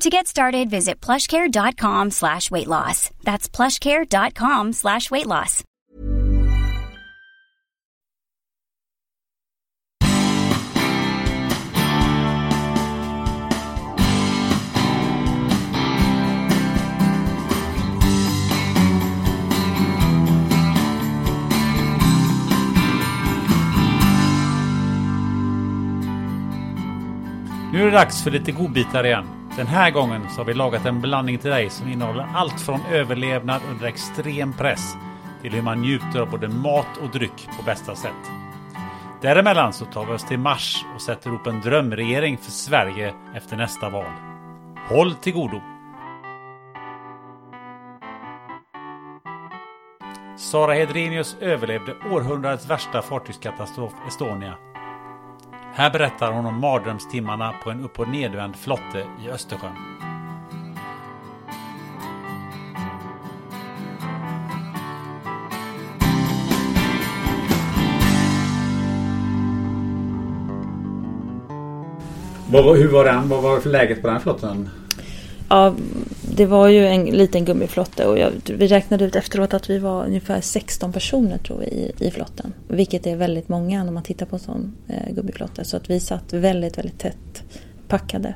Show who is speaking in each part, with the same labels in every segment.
Speaker 1: To get started, visit plushcare.com slash weight loss. That's plushcare.com slash weight loss.
Speaker 2: Nu är det dags för lite godbitar igen. Den här gången så har vi lagat en blandning till dig som innehåller allt från överlevnad under extrem press till hur man njuter av både mat och dryck på bästa sätt. Däremellan så tar vi oss till Mars och sätter ihop en drömregering för Sverige efter nästa val. Håll till godo! Sara Hedrenius överlevde århundradets värsta fartygskatastrof Estonia här berättar hon om mardrömstimmarna på en upp och nedvänd flotte i Östersjön. hur var den? Vad var för läget på den flotten?
Speaker 3: Ja, det var ju en liten gummiflotte och jag, vi räknade ut efteråt att vi var ungefär 16 personer tror vi i, i flotten. Vilket är väldigt många när man tittar på en sån eh, gummiflotte. Så att vi satt väldigt, väldigt tätt packade.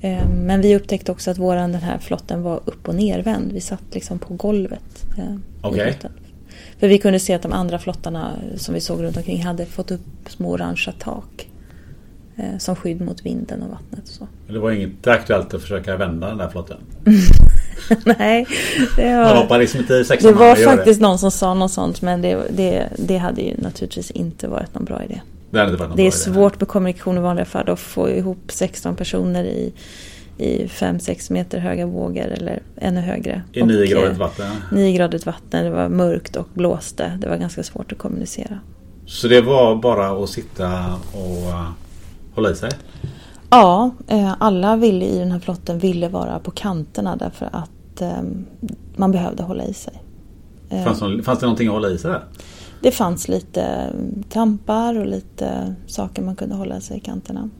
Speaker 3: Eh, men vi upptäckte också att våran, den här flotten var upp och nervänd. Vi satt liksom på golvet. Eh,
Speaker 2: okay.
Speaker 3: För vi kunde se att de andra flottarna som vi såg runt omkring hade fått upp små orangea tak. Eh, som skydd mot vinden och vattnet. Och så.
Speaker 2: Det var inte aktuellt att försöka vända den där flotten?
Speaker 3: Nej. Det var,
Speaker 2: Man hoppar liksom inte
Speaker 3: Det var faktiskt det. någon som sa något sånt men det, det, det hade ju naturligtvis inte varit någon bra idé.
Speaker 2: Det, hade inte varit någon
Speaker 3: det är svårt
Speaker 2: idé.
Speaker 3: med kommunikation i vanliga fall att få ihop 16 personer i i 5-6 meter höga vågor eller ännu högre.
Speaker 2: I 9 gradigt vatten?
Speaker 3: 9 gradigt vatten, det var mörkt och blåste. Det var ganska svårt att kommunicera.
Speaker 2: Så det var bara att sitta och hålla i sig?
Speaker 3: Ja, eh, alla ville i den här flotten ville vara på kanterna därför att eh, man behövde hålla i sig.
Speaker 2: Eh, fanns, det, fanns det någonting att hålla i sig där?
Speaker 3: Det fanns lite tampar och lite saker man kunde hålla sig i kanterna.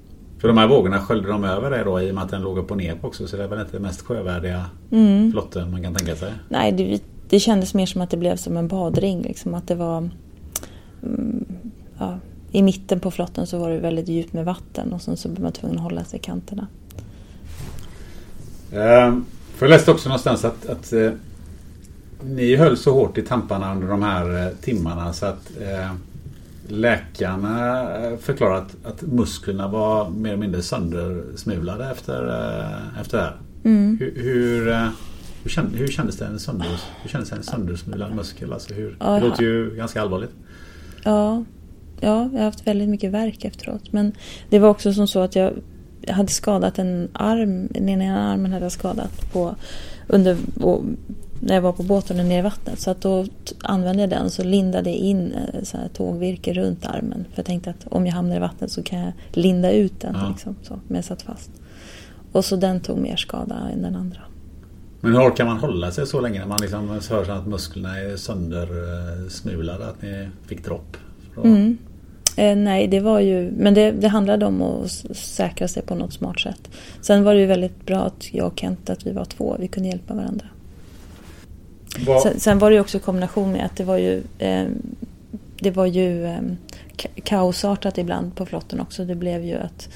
Speaker 2: För de här vågorna sköljde de över det då i och med att den låg upp och ner på också så det är väl inte den mest sjövärdiga mm. flotten man kan tänka sig?
Speaker 3: Nej, det, det kändes mer som att det blev som en badring. Liksom, att det var mm, ja, i mitten på flotten så var det väldigt djupt med vatten och sen så blev man tvungen att hålla sig i kanterna.
Speaker 2: Eh, för jag läste också någonstans att, att eh, ni höll så hårt i tamparna under de här eh, timmarna så att eh, läkarna eh, förklarade att, att, musklerna var mer eller mindre söndersmulade efter, eh, efter det här. Mm. Hur, hur, eh, hur, känd, hur kändes det en, sönder, hur kändes en söndersmulad muskel? Alltså hur, det låter ju ganska allvarligt.
Speaker 3: Ja, ja, jag har haft väldigt mycket verk efteråt. Men det var också som så att jag hade skadat en arm, den ena armen hade jag skadat på, under, när jag var på båten och ner i vattnet. Så att då använde jag den så lindade jag in eh, så här tågvirke runt armen. För jag tänkte att om jag hamnar i vattnet så kan jag linda ut den. Ja. Liksom, så, men jag satt fast. Och så den tog mer skada än den andra.
Speaker 2: Men hur orkar man hålla sig så länge när man liksom hör att musklerna är söndersmulade? Att ni fick dropp?
Speaker 3: Mm. Eh, nej, det var ju, men det, det handlade om att säkra sig på något smart sätt. Sen var det ju väldigt bra att jag och Kent, att vi var två, vi kunde hjälpa varandra. Sen, sen, var det ju också i kombination med att det var ju, eh, det var ju eh, kaosartat ibland på flotten också. Det blev ju att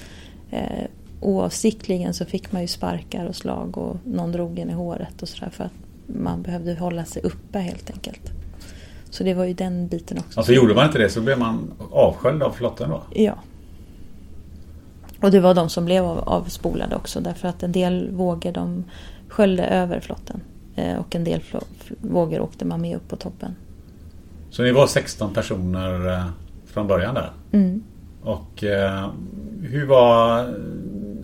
Speaker 3: eh, oavsiktligen så fick man ju sparkar och slag och någon drog en i håret och sådär för att man behövde hålla sig uppe helt enkelt. Så det var ju den biten också.
Speaker 2: Alltså gjorde man inte det så blev man avsköljd av flotten då?
Speaker 3: Ja. Och det var de som blev av, avspolade också därför att en del vågor de sköljde över flotten. Eh, och en del vågor åkte man med upp på toppen.
Speaker 2: Så ni var 16 personer eh, från början där?
Speaker 3: Mm.
Speaker 2: Och eh, hur var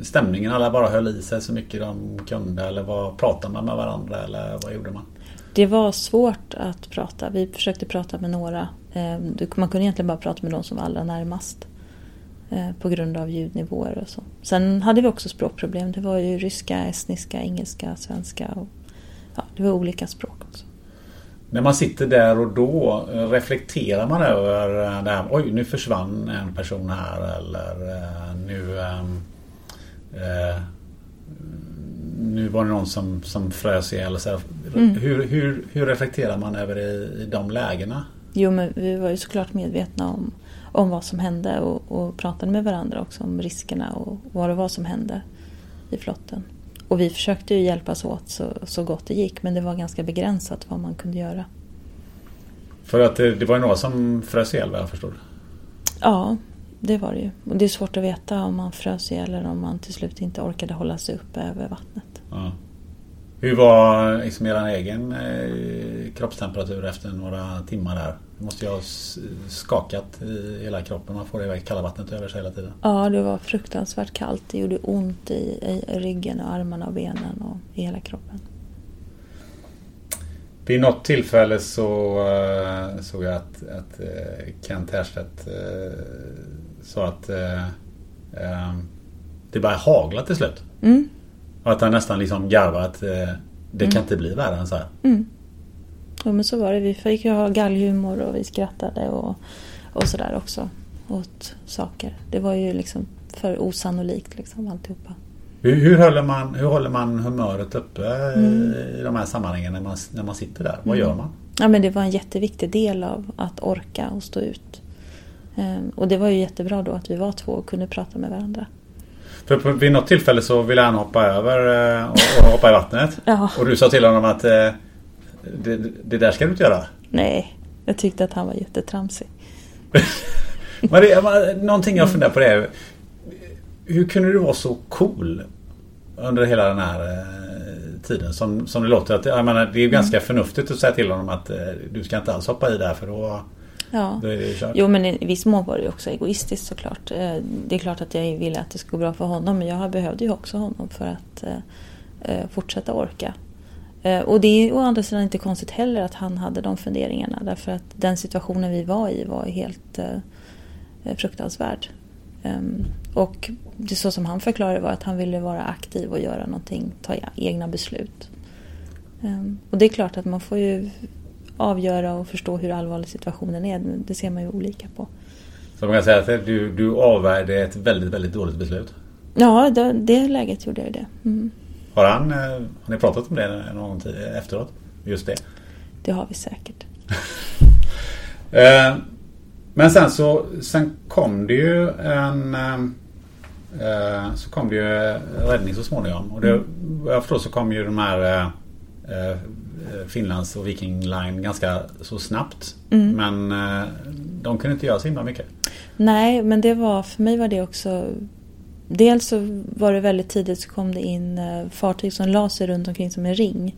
Speaker 2: stämningen? Alla bara höll i sig så mycket de kunde eller vad pratade man med varandra eller vad gjorde man?
Speaker 3: Det var svårt att prata. Vi försökte prata med några. Ehm, man kunde egentligen bara prata med de som var allra närmast. Eh, på grund av ljudnivåer och så. Sen hade vi också språkproblem. Det var ju ryska, estniska, engelska, svenska. Och, ja, det var olika språk också.
Speaker 2: När man sitter där och då, eh, reflekterar man över eh, det här, oj nu försvann en person här eller nu ehm, Eh, eh, nu var det någon som, som frös ihjäl. Så mm. hur, hur, hur reflekterar man över i, i de lägena?
Speaker 3: Jo men vi var ju såklart medvetna om, om vad som hände och, och pratade med varandra också om riskerna och vad det var som hände i flotten. Och vi försökte ju hjälpas åt så, så gott det gick men det var ganska begränsat vad man kunde göra.
Speaker 2: För att det, det var ju några som frös ihjäl vad jag förstod?
Speaker 3: Ja, det var det ju. Och det är svårt att veta om man frös ihjäl eller om man till slut inte orkade hålla sig uppe över vattnet.
Speaker 2: Ja. Hur var liksom er egen eh, kroppstemperatur efter några timmar där? Det måste ju ha skakat i hela kroppen. Man får det kalla vattnet över sig hela tiden.
Speaker 3: Ja, det var fruktansvärt kallt. Det gjorde ont i, i ryggen och armarna och benen och i hela kroppen.
Speaker 2: Vid något tillfälle så uh, såg jag att, att uh, Kent Härstedt uh, sa att det bara hagla till slut.
Speaker 3: Mm.
Speaker 2: Och att han nästan liksom garvade att det mm. kan inte bli värre än så här.
Speaker 3: Mm. Ja men så var det. Vi fick ju ha gallhumor och vi skrattade och, och sådär också. Åt saker. Det var ju liksom för osannolikt liksom alltihopa.
Speaker 2: Hur, hur, håller man, hur håller man humöret uppe mm. i de här sammanhangen när man, när man sitter där? Vad mm. gör man?
Speaker 3: Ja men det var en jätteviktig del av att orka och stå ut. Ehm, och det var ju jättebra då att vi var två och kunde prata med varandra.
Speaker 2: För vid något tillfälle så ville han hoppa över eh, och, och hoppa i vattnet.
Speaker 3: ja.
Speaker 2: Och du sa till honom att eh, det, det, där ska du inte göra.
Speaker 3: Nej, jag tyckte att han var jättetramsig.
Speaker 2: Det, någonting jag funderar på det är Hur kunde du vara så cool under hela den här eh, tiden som, som det låter? Att, jag menar, det är ju ganska mm. förnuftigt att säga till honom att du ska inte alls hoppa i där för då
Speaker 3: Ja. Jo men i viss mån var det också egoistiskt såklart. Eh, det är klart att jag ville att det skulle gå bra för honom men jag behövde ju också honom för att eh, eh, fortsätta orka. Och det är å andra sidan inte konstigt heller att han hade de funderingarna därför att den situationen vi var i var helt fruktansvärd. Ehm, och det så som han förklarade var att han ville vara aktiv och göra någonting, ta egna beslut. Ehm, och det är klart att man får ju avgöra och förstå hur allvarlig situationen är. Det ser man ju olika på.
Speaker 2: Så man kan säga att du, du avvärjde ett väldigt, väldigt dåligt beslut?
Speaker 3: Ja, det, det läget gjorde jag det. Mm.
Speaker 2: Har, han, eh, har ni pratat om det någon tid efteråt? Just det?
Speaker 3: Det har vi säkert.
Speaker 2: Eh, men sen så sen kom det ju en eh, så kom det ju räddning så småningom. Och det, mm. jag förstår så kom ju de här Eh, Finlands och Viking Line ganska så snabbt. Mm. Men eh, de kunde inte göra så himla mycket.
Speaker 3: Nej, men det var för mig var det också Dels så var det väldigt tidigt så kom det in eh, fartyg som la sig runt omkring som en ring.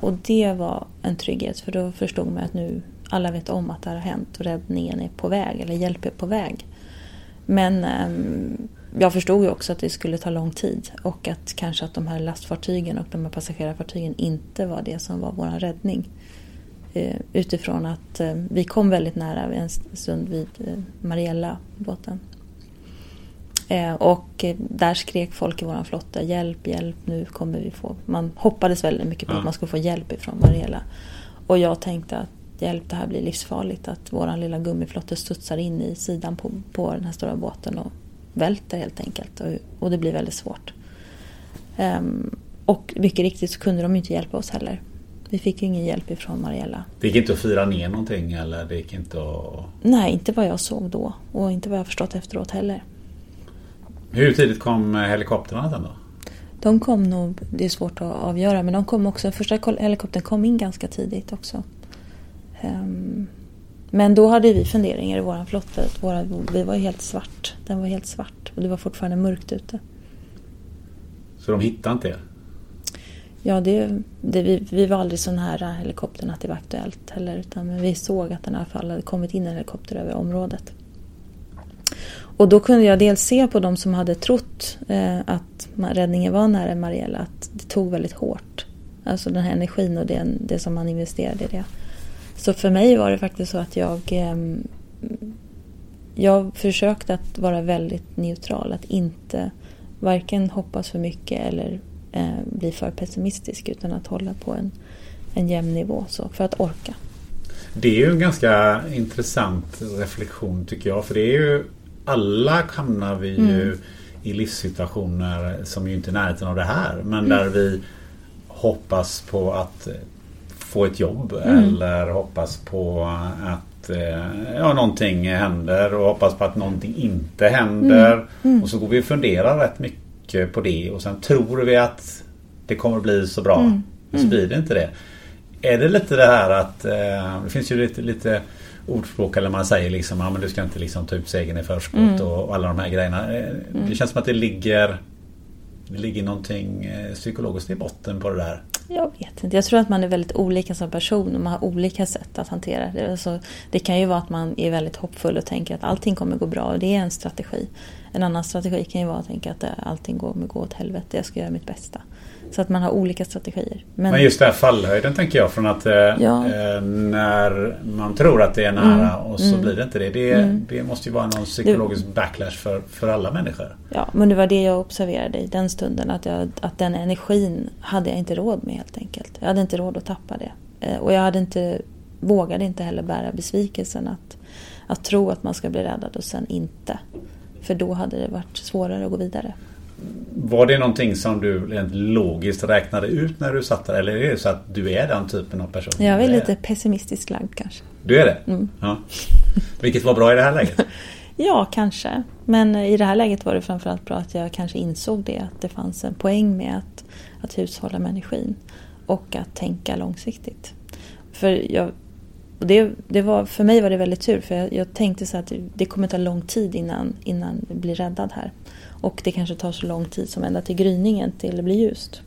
Speaker 3: Och det var en trygghet för då förstod man att nu alla vet om att det har hänt och räddningen är på väg eller hjälp är på väg. Men ehm, jag förstod ju också att det skulle ta lång tid och att kanske att de här lastfartygen och de här passagerarfartygen inte var det som var vår räddning. Eh, utifrån att eh, vi kom väldigt nära en stund vid eh, Mariella-båten. Och där skrek folk i vår flotta hjälp, hjälp, nu kommer vi få... Man hoppades väldigt mycket på att man skulle få hjälp ifrån Mariella. Och jag tänkte att hjälp, det här blir livsfarligt. Att vår lilla gummiflotte studsar in i sidan på, på den här stora båten och välter helt enkelt och, och det blir väldigt svårt. Um, och mycket riktigt så kunde de inte hjälpa oss heller. Vi fick ju ingen hjälp ifrån Mariella.
Speaker 2: Det gick inte att fira ner någonting eller det gick inte att...
Speaker 3: Nej, inte vad jag såg då och inte vad jag förstått efteråt heller.
Speaker 2: Hur tidigt kom helikoptrarna sen då?
Speaker 3: De kom nog, det är svårt att avgöra, men de kom också, första helikoptern kom in ganska tidigt också. Um, men då hade vi funderingar i vår flotta. Våra, vi var helt svart. Den var helt svart och det var fortfarande mörkt ute.
Speaker 2: Så de hittade inte er?
Speaker 3: Ja, det, det, vi, vi var aldrig så nära helikoptern att det var aktuellt heller. Utan, men vi såg att den i alla fall hade kommit in en helikopter över området. Och då kunde jag dels se på de som hade trott eh, att räddningen var nära Mariella att det tog väldigt hårt. Alltså den här energin och det, det som man investerade i det. Så för mig var det faktiskt så att jag eh, jag försökte att vara väldigt neutral. Att inte varken hoppas för mycket eller eh, bli för pessimistisk utan att hålla på en, en jämn nivå så, för att orka.
Speaker 2: Det är ju en ganska intressant reflektion tycker jag. För det är ju alla hamnar vi mm. ju i livssituationer som ju inte är närheten av det här. Men mm. där vi hoppas på att få ett jobb mm. eller hoppas på att eh, ja, någonting händer och hoppas på att någonting inte händer. Mm. Mm. Och så går vi och funderar rätt mycket på det och sen tror vi att det kommer bli så bra. Mm. Och så blir det inte det. Är det lite det här att eh, det finns ju lite, lite ordspråk eller man säger liksom att ja, du ska inte liksom ta ut segern i förskott mm. och alla de här grejerna. Eh, mm. Det känns som att det ligger det ligger någonting psykologiskt i botten på det där.
Speaker 3: Jag vet inte. Jag tror att man är väldigt olika som person och man har olika sätt att hantera det. Alltså, det kan ju vara att man är väldigt hoppfull och tänker att allting kommer gå bra och det är en strategi. En annan strategi kan ju vara att tänka att eh, allting kommer gå åt helvete, jag ska göra mitt bästa. Så att man har olika strategier.
Speaker 2: Men, Men just det här fallhöjden tänker jag från att eh, ja. eh, när man tror att det är nära mm. och så mm. blir det inte det. Det, mm. det måste ju vara någon psykologisk backlash för, för alla människor.
Speaker 3: Ja, men det var det jag observerade i den stunden. Att, jag, att den energin hade jag inte råd med helt enkelt. Jag hade inte råd att tappa det. Eh, och jag hade inte, vågade inte heller bära besvikelsen att, att tro att man ska bli räddad och sen inte. För då hade det varit svårare att gå vidare.
Speaker 2: Var det någonting som du rent logiskt räknade ut när du satt där? Eller är det så att du är den typen av person?
Speaker 3: Jag är lite pessimistiskt lagd kanske.
Speaker 2: Du är det? Mm. Ja. Vilket var bra i det här läget?
Speaker 3: ja, kanske. Men i det här läget var det framförallt bra att jag kanske insåg det. Att det fanns en poäng med att, att hushålla med energin. Och att tänka långsiktigt. För jag, det, det var, för mig var det väldigt tur. För jag, jag tänkte så att det kommer ta lång tid innan, innan jag blir räddad här. Och det kanske tar så lång tid som ända till gryningen till det blir ljust.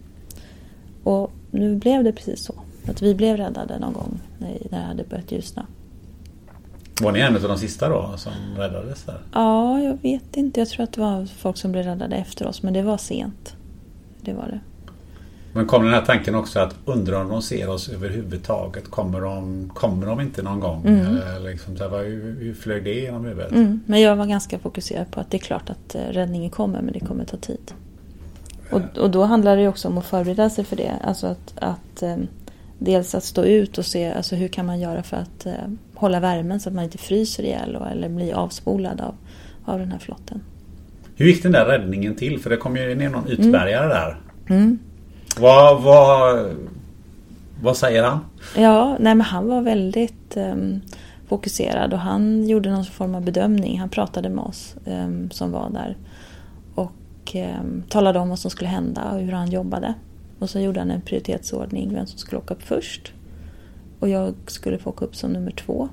Speaker 3: Och nu blev det precis så. Att vi blev räddade någon gång när det hade börjat ljusna.
Speaker 2: Var ni en av de sista då som räddades där?
Speaker 3: Ja, jag vet inte. Jag tror att det var folk som blev räddade efter oss. Men det var sent. Det var det.
Speaker 2: Men kom den här tanken också att undra om de ser oss överhuvudtaget? Kommer de, kommer de inte någon gång? Mm. Eller liksom, så här, hur, hur flög det genom huvudet?
Speaker 3: Mm. Men jag var ganska fokuserad på att det är klart att eh, räddningen kommer men det kommer ta tid. Och, och då handlar det också om att förbereda sig för det. Alltså att, att um, dels att stå ut och se alltså hur kan man göra för att hålla värmen så att man inte fryser ihjäl eller blir avspolad av, av den här flotten.
Speaker 2: Hur gick den där räddningen till? För det kom ju ner någon utbärgare mm. där. Mm. Vad, vad, vad säger han?
Speaker 3: Ja, nej men han var väldigt um, fokuserad och han gjorde någon form av bedömning. Han pratade med oss um, som var där och um, talade om vad som skulle hända och hur han jobbade. Och så gjorde han en prioritetsordning, vem som skulle åka upp först. Och jag skulle få åka upp som nummer två.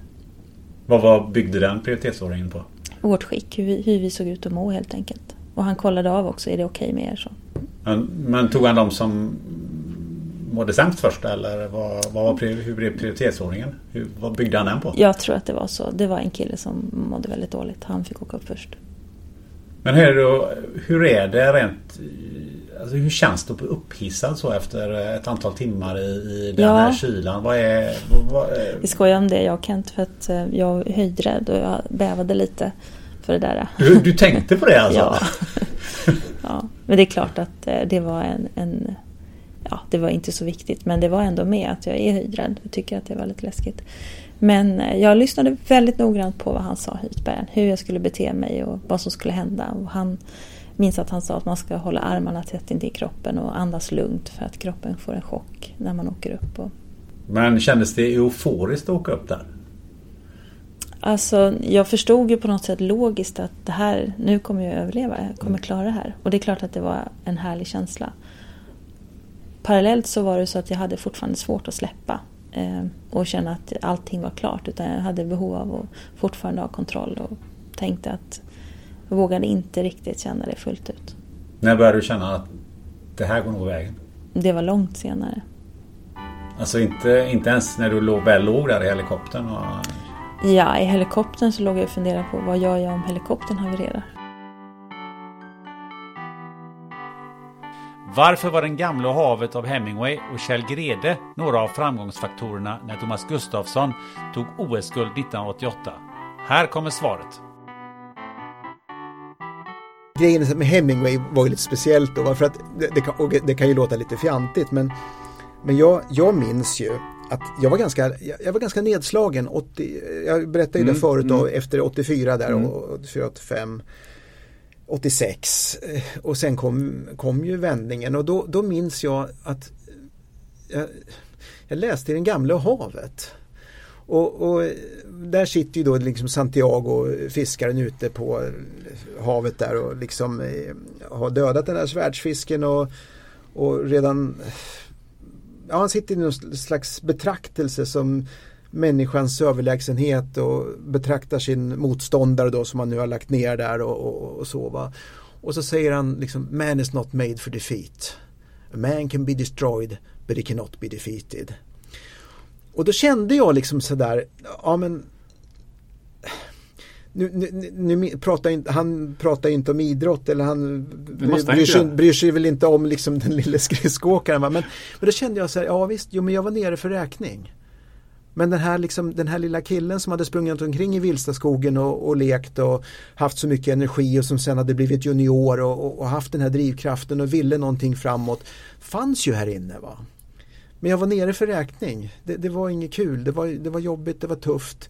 Speaker 2: Vad var, byggde den prioritetsordningen på?
Speaker 3: Vårt skick, hur vi, hur vi såg ut att må helt enkelt. Och han kollade av också, är det okej okay med er? Så.
Speaker 2: Men, men, tog han de som mådde sämst först eller vad, vad var, hur blev prioritetsordningen? Hur, vad byggde han den på?
Speaker 3: Jag tror att det var så. Det var en kille som mådde väldigt dåligt. Han fick åka upp först.
Speaker 2: Men hur är det, hur är det rent Alltså hur känns det att bli upphissad så efter ett antal timmar i, i den ja. här kylan? Vad är, vad är...
Speaker 3: Vi skojar om det jag och Kent för att eh, jag är höjdrädd och jag bävade lite för det där.
Speaker 2: Du, du tänkte på det alltså?
Speaker 3: ja ja. Men det är klart att eh, det var en, en, Ja, det var inte så viktigt men det var ändå med att jag är höjdrädd och tycker att det var lite läskigt. Men eh, jag lyssnade väldigt noggrant på vad han sa, Hytbergen. Hur jag skulle bete mig och vad som skulle hända. Och han minns att han sa att man ska hålla armarna tätt intill kroppen och andas lugnt för att kroppen får en chock när man åker upp. Och...
Speaker 2: Men kändes det euforiskt att åka upp där?
Speaker 4: Alltså, jag förstod ju på något sätt logiskt att det här, nu kommer jag överleva, jag kommer klara det här. Och det är klart att det var en härlig känsla. Parallellt så var det så att jag hade fortfarande svårt att släppa eh, och känna att allting var klart. Utan jag hade behov av att fortfarande ha kontroll och tänkte att jag vågade inte riktigt känna det fullt ut.
Speaker 2: När började du känna att det här går nog vägen?
Speaker 4: Det var långt senare.
Speaker 2: Alltså inte, inte ens när du låg, väl låg där i helikoptern? Och...
Speaker 4: Ja, i helikoptern så låg jag och funderade på vad gör jag om helikoptern havererar?
Speaker 2: Varför var Den gamla havet av Hemingway och Kjell Grede några av framgångsfaktorerna när Thomas Gustafsson tog OS-guld 1988? Här kommer svaret.
Speaker 5: Grejen med Hemingway var ju lite speciellt då, för att det, det, kan, det kan ju låta lite fjantigt men, men jag, jag minns ju att jag var ganska, jag var ganska nedslagen. 80, jag berättade ju mm, det förut då, mm. efter 84 där mm. och 84, 85. 86 och sen kom, kom ju vändningen och då, då minns jag att jag, jag läste i Den gamla havet. Och, och, där sitter ju då liksom Santiago, fiskaren ute på havet där och liksom eh, har dödat den här svärdsfisken och, och redan ja, han sitter i någon slags betraktelse som människans överlägsenhet och betraktar sin motståndare då som han nu har lagt ner där och, och, och så va. Och så säger han liksom Man is not made for defeat. A man can be destroyed but he cannot be defeated. Och då kände jag liksom sådär, ja men nu, nu, nu pratar inte, han pratar inte om idrott eller han bryr sig, bryr sig, väl inte om liksom den lille skridskoåkaren. Men, men då kände jag så här, ja visst, jo men jag var nere för räkning. Men den här, liksom, den här lilla killen som hade sprungit omkring i Vilstaskogen och, och lekt och haft så mycket energi och som sen hade blivit junior och, och, och haft den här drivkraften och ville någonting framåt fanns ju här inne. va. Men jag var nere för räkning. Det, det var inget kul, det var, det var jobbigt, det var tufft.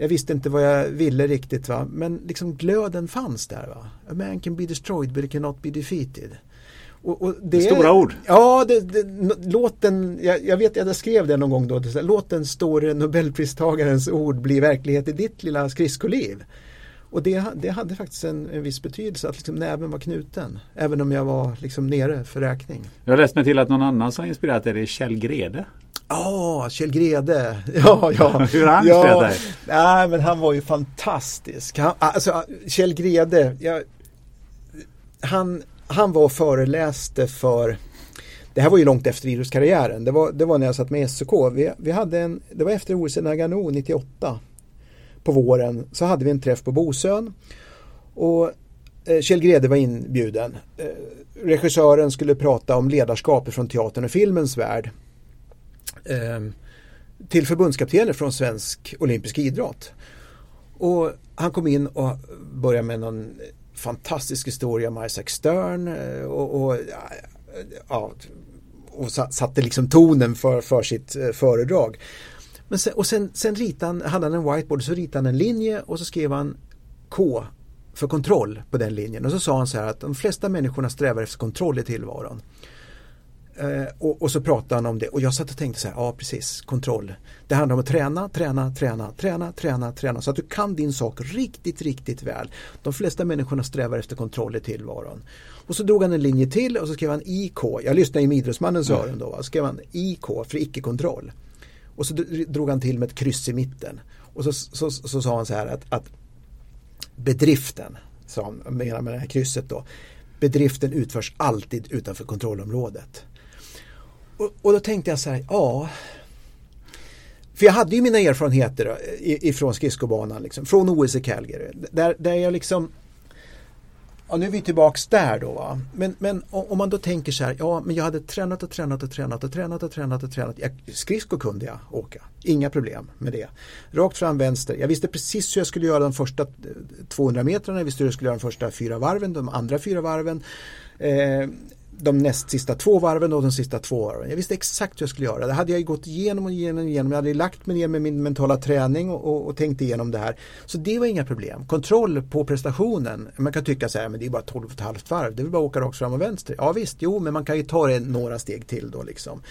Speaker 5: Jag visste inte vad jag ville riktigt va. Men liksom glöden fanns där va. A man can be destroyed but it cannot be defeated.
Speaker 2: Och, och det, Stora ord.
Speaker 5: Ja, det, det, låt den, jag, jag vet att jag skrev det någon gång då. Låt den store nobelpristagarens ord bli verklighet i ditt lilla skridskoliv. Och det, det hade faktiskt en, en viss betydelse att liksom näven var knuten. Även om jag var liksom nere för räkning.
Speaker 2: Jag har läst mig till att någon annan som inspirerat dig är Kjell Grede.
Speaker 5: Ja, oh, Kjell Grede. Ja, ja.
Speaker 2: Hur han ja, dig?
Speaker 5: Nej, men han var ju fantastisk. Han, alltså, Kjell Grede, jag, han, han var och föreläste för det här var ju långt efter idrottskarriären. Det var, det var när jag satt med SOK. Vi, vi hade en, det var efter OS i Nagano 98 på våren så hade vi en träff på Bosön. Och eh, Kjell Grede var inbjuden. Eh, regissören skulle prata om ledarskap från teatern och filmens värld. Eh, till förbundskaptener från svensk olympisk idrott. Och han kom in och började med någon fantastisk historia om Isaac Stern eh, och, och, ja, och satte liksom tonen för, för sitt eh, föredrag. Men sen, och sen, sen ritade han, hade han en whiteboard så ritade han en linje och så skrev han K för kontroll på den linjen. Och så sa han så här att de flesta människorna strävar efter kontroll i tillvaron. Eh, och, och, så pratade han om det och jag satt och tänkte så här, ja precis, kontroll. Det handlar om att träna, träna, träna, träna, träna, träna så att du kan din sak riktigt, riktigt väl. De flesta människorna strävar efter kontroll i tillvaron. Och så drog han en linje till och så skrev han IK, jag lyssnade i idrottsmannens öron då, så skrev han IK för icke-kontroll. Och så drog han till med ett kryss i mitten. Och så, så, så, så sa han så här att, att bedriften, som menar med det här krysset då, bedriften utförs alltid utanför kontrollområdet. Och, och då tänkte jag så här, ja. För jag hade ju mina erfarenheter eh, ifrån skridskobanan, liksom, från OS i Calgary. Där, där jag liksom Ja, nu är vi tillbaks där då. Va? Men, men om man då tänker så här, ja men jag hade tränat och tränat och tränat och tränat och tränat och tränat. Jag, skridsko kunde jag åka, inga problem med det. Rakt fram vänster, jag visste precis hur jag skulle göra de första eh, 200 metrarna, jag visste hur jag skulle göra de första fyra varven, de andra fyra varven. Eh, de näst sista två varven och de sista två varven. Jag visste exakt hur jag skulle göra. Det hade jag gått igenom och igenom och igenom. Jag hade lagt mig ner med min mentala träning och, och, och, tänkt igenom det här. Så det var inga problem. Kontroll på prestationen. Man kan tycka så här, men det är bara 12,5 varv. Det är bara att åka rakt fram och vänster. Ja visst, jo, men man kan ju ta det några steg till då liksom.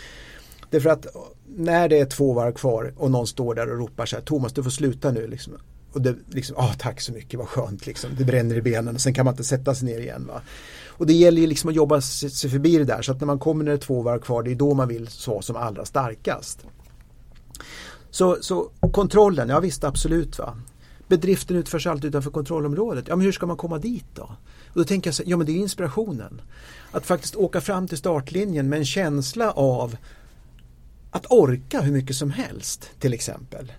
Speaker 5: Därför att eh, när det är två varv kvar och någon står där och ropar så här, Thomas du får sluta nu. Liksom. och det liksom, ah, tack så mycket, vad skönt liksom. Det bränner i benen och sen kan man inte sätta sig ner igen. Va? Och det gäller ju liksom att jobba sig förbi det där så att när man kommer när det är två varv kvar, det är då man vill vara som allra starkast. Så, så kontrollen, ja visst absolut va. Bedriften utförs alltid utanför kontrollområdet. Ja men hur ska man komma dit då? Och då tänker jag så, ja men det är inspirationen. Att faktiskt åka fram till startlinjen med en känsla av att orka hur mycket som helst till exempel.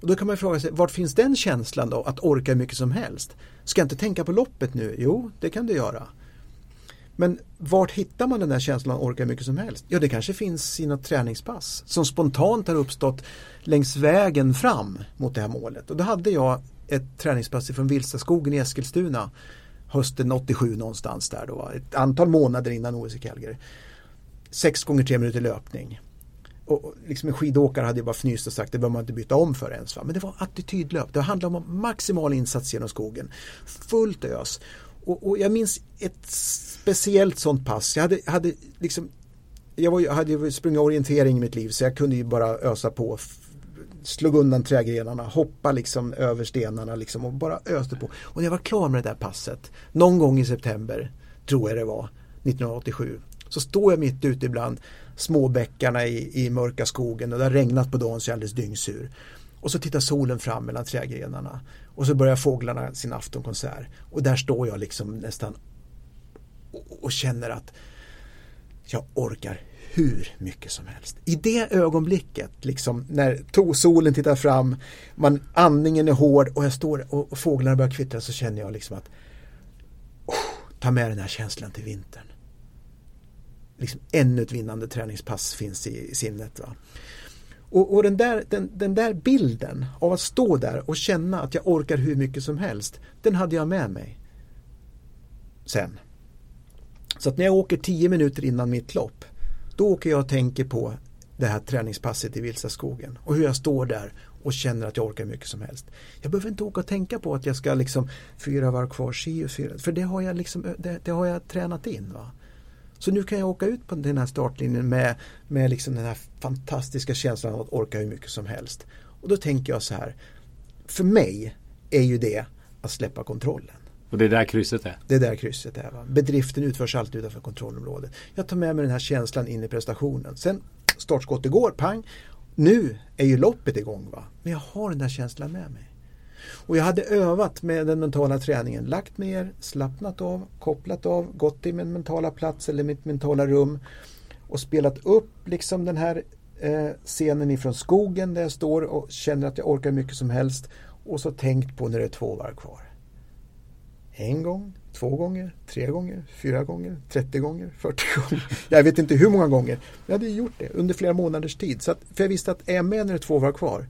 Speaker 5: Och då kan man fråga sig, vart finns den känslan då, att orka hur mycket som helst? Ska jag inte tänka på loppet nu? Jo, det kan du göra. Men vart hittar man den där känslan att orka hur mycket som helst? Ja, det kanske finns i något träningspass som spontant har uppstått längs vägen fram mot det här målet. Och då hade jag ett träningspass från Vilstaskogen i Eskilstuna hösten 87 någonstans där då. Ett antal månader innan OS i Calgary. Sex gånger tre minuter löpning och liksom en skidåkare hade jag bara fnyst och sagt det behöver man inte byta om för ens. Va? Men det var attitydlöp. Det handlade om maximal insats genom skogen. Fullt ös. Och, och jag minns ett speciellt sånt pass. Jag hade, hade liksom jag, var, jag hade sprungit orientering i mitt liv så jag kunde ju bara ösa på slog undan trädgrenarna, hoppa liksom över stenarna liksom och bara öste på. Och när jag var klar med det där passet, någon gång i september, tror jag det var, 1987, så står jag mitt ute ibland småbäckarna i, i mörka skogen och det har regnat på dagen så jag är alldeles dyngsur. Och så tittar solen fram mellan trädgrenarna och så börjar fåglarna sin aftonkonsert och där står jag liksom nästan och, och känner att jag orkar hur mycket som helst. I det ögonblicket, liksom när solen tittar fram, man, andningen är hård och jag står och, och fåglarna börjar kvittra så känner jag liksom att oh, ta med den här känslan till vintern liksom ännu ett vinnande träningspass finns i, i sinnet. Va? Och, och den, där, den, den, där bilden av att stå där och känna att jag orkar hur mycket som helst, den hade jag med mig sen. Så att när jag åker tio minuter innan mitt lopp, då åker jag och tänker på det här träningspasset i Vilsaskogen och hur jag står där och känner att jag orkar hur mycket som helst. Jag behöver inte åka och tänka på att jag ska liksom fyra varv kvar, si och fyra, för det har jag, liksom, det, det har jag tränat in. Va? Så nu kan jag åka ut på den här startlinjen med, med liksom den här fantastiska känslan av att orka hur mycket som helst. Och då tänker jag så här, för mig är ju det att släppa kontrollen.
Speaker 2: Och det är där krysset är?
Speaker 5: Det är där krysset är. Va? Bedriften utförs alltid utanför kontrollområdet. Jag tar med mig den här känslan in i prestationen. Sen startskottet går, pang. Nu är ju loppet igång. Va? Men jag har den där känslan med mig. Och jag hade övat med den mentala träningen, lagt ner, slappnat av, kopplat av, gått till min mentala plats eller mitt mentala rum och spelat upp liksom den här eh, scenen ifrån skogen där jag står och känner att jag orkar mycket som helst och så tänkt på när det är två varv kvar. En gång, två gånger, tre gånger, fyra gånger, 30 gånger, 40 gånger. Jag vet inte hur många gånger. Jag hade gjort det under flera månaders tid. Så att, för jag visste att är jag med när det är två varv kvar,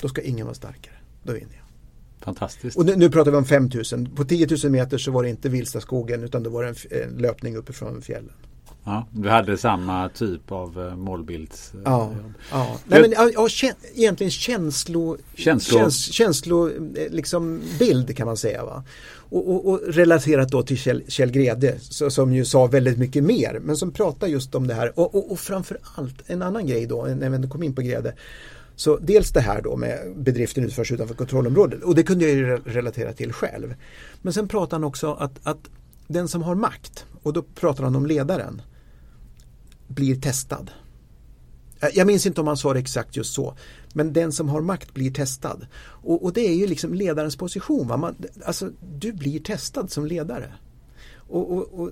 Speaker 5: då ska ingen vara starkare. Då vinner jag.
Speaker 2: Fantastiskt.
Speaker 5: Och nu, nu, pratar vi om 5000. På 10 000 meter så var det inte Vilstaskogen utan det var en, en löpning uppifrån fjällen.
Speaker 2: Ja, du hade samma typ av uh, målbilds... Uh,
Speaker 5: ja, ja. Nej, men, ja, egentligen känslo,
Speaker 2: känslo.
Speaker 5: Käns, känslo eh, liksom bild kan man säga. Va? Och, och, och relaterat då till Kjell, Kjell Grede så, som ju sa väldigt mycket mer men som pratar just om det här och, och, och framför allt en annan grej då när vi kom in på Grede så dels det här då med bedriften utförs utanför kontrollområdet och det kunde jag ju relatera till själv. Men sen pratar han också att, att den som har makt, och då pratar han om ledaren, blir testad. Jag minns inte om han sa det exakt just så. Men den som har makt blir testad. Och, och det är ju liksom ledarens position. Va? Man, alltså, du blir testad som ledare. Och, och, och,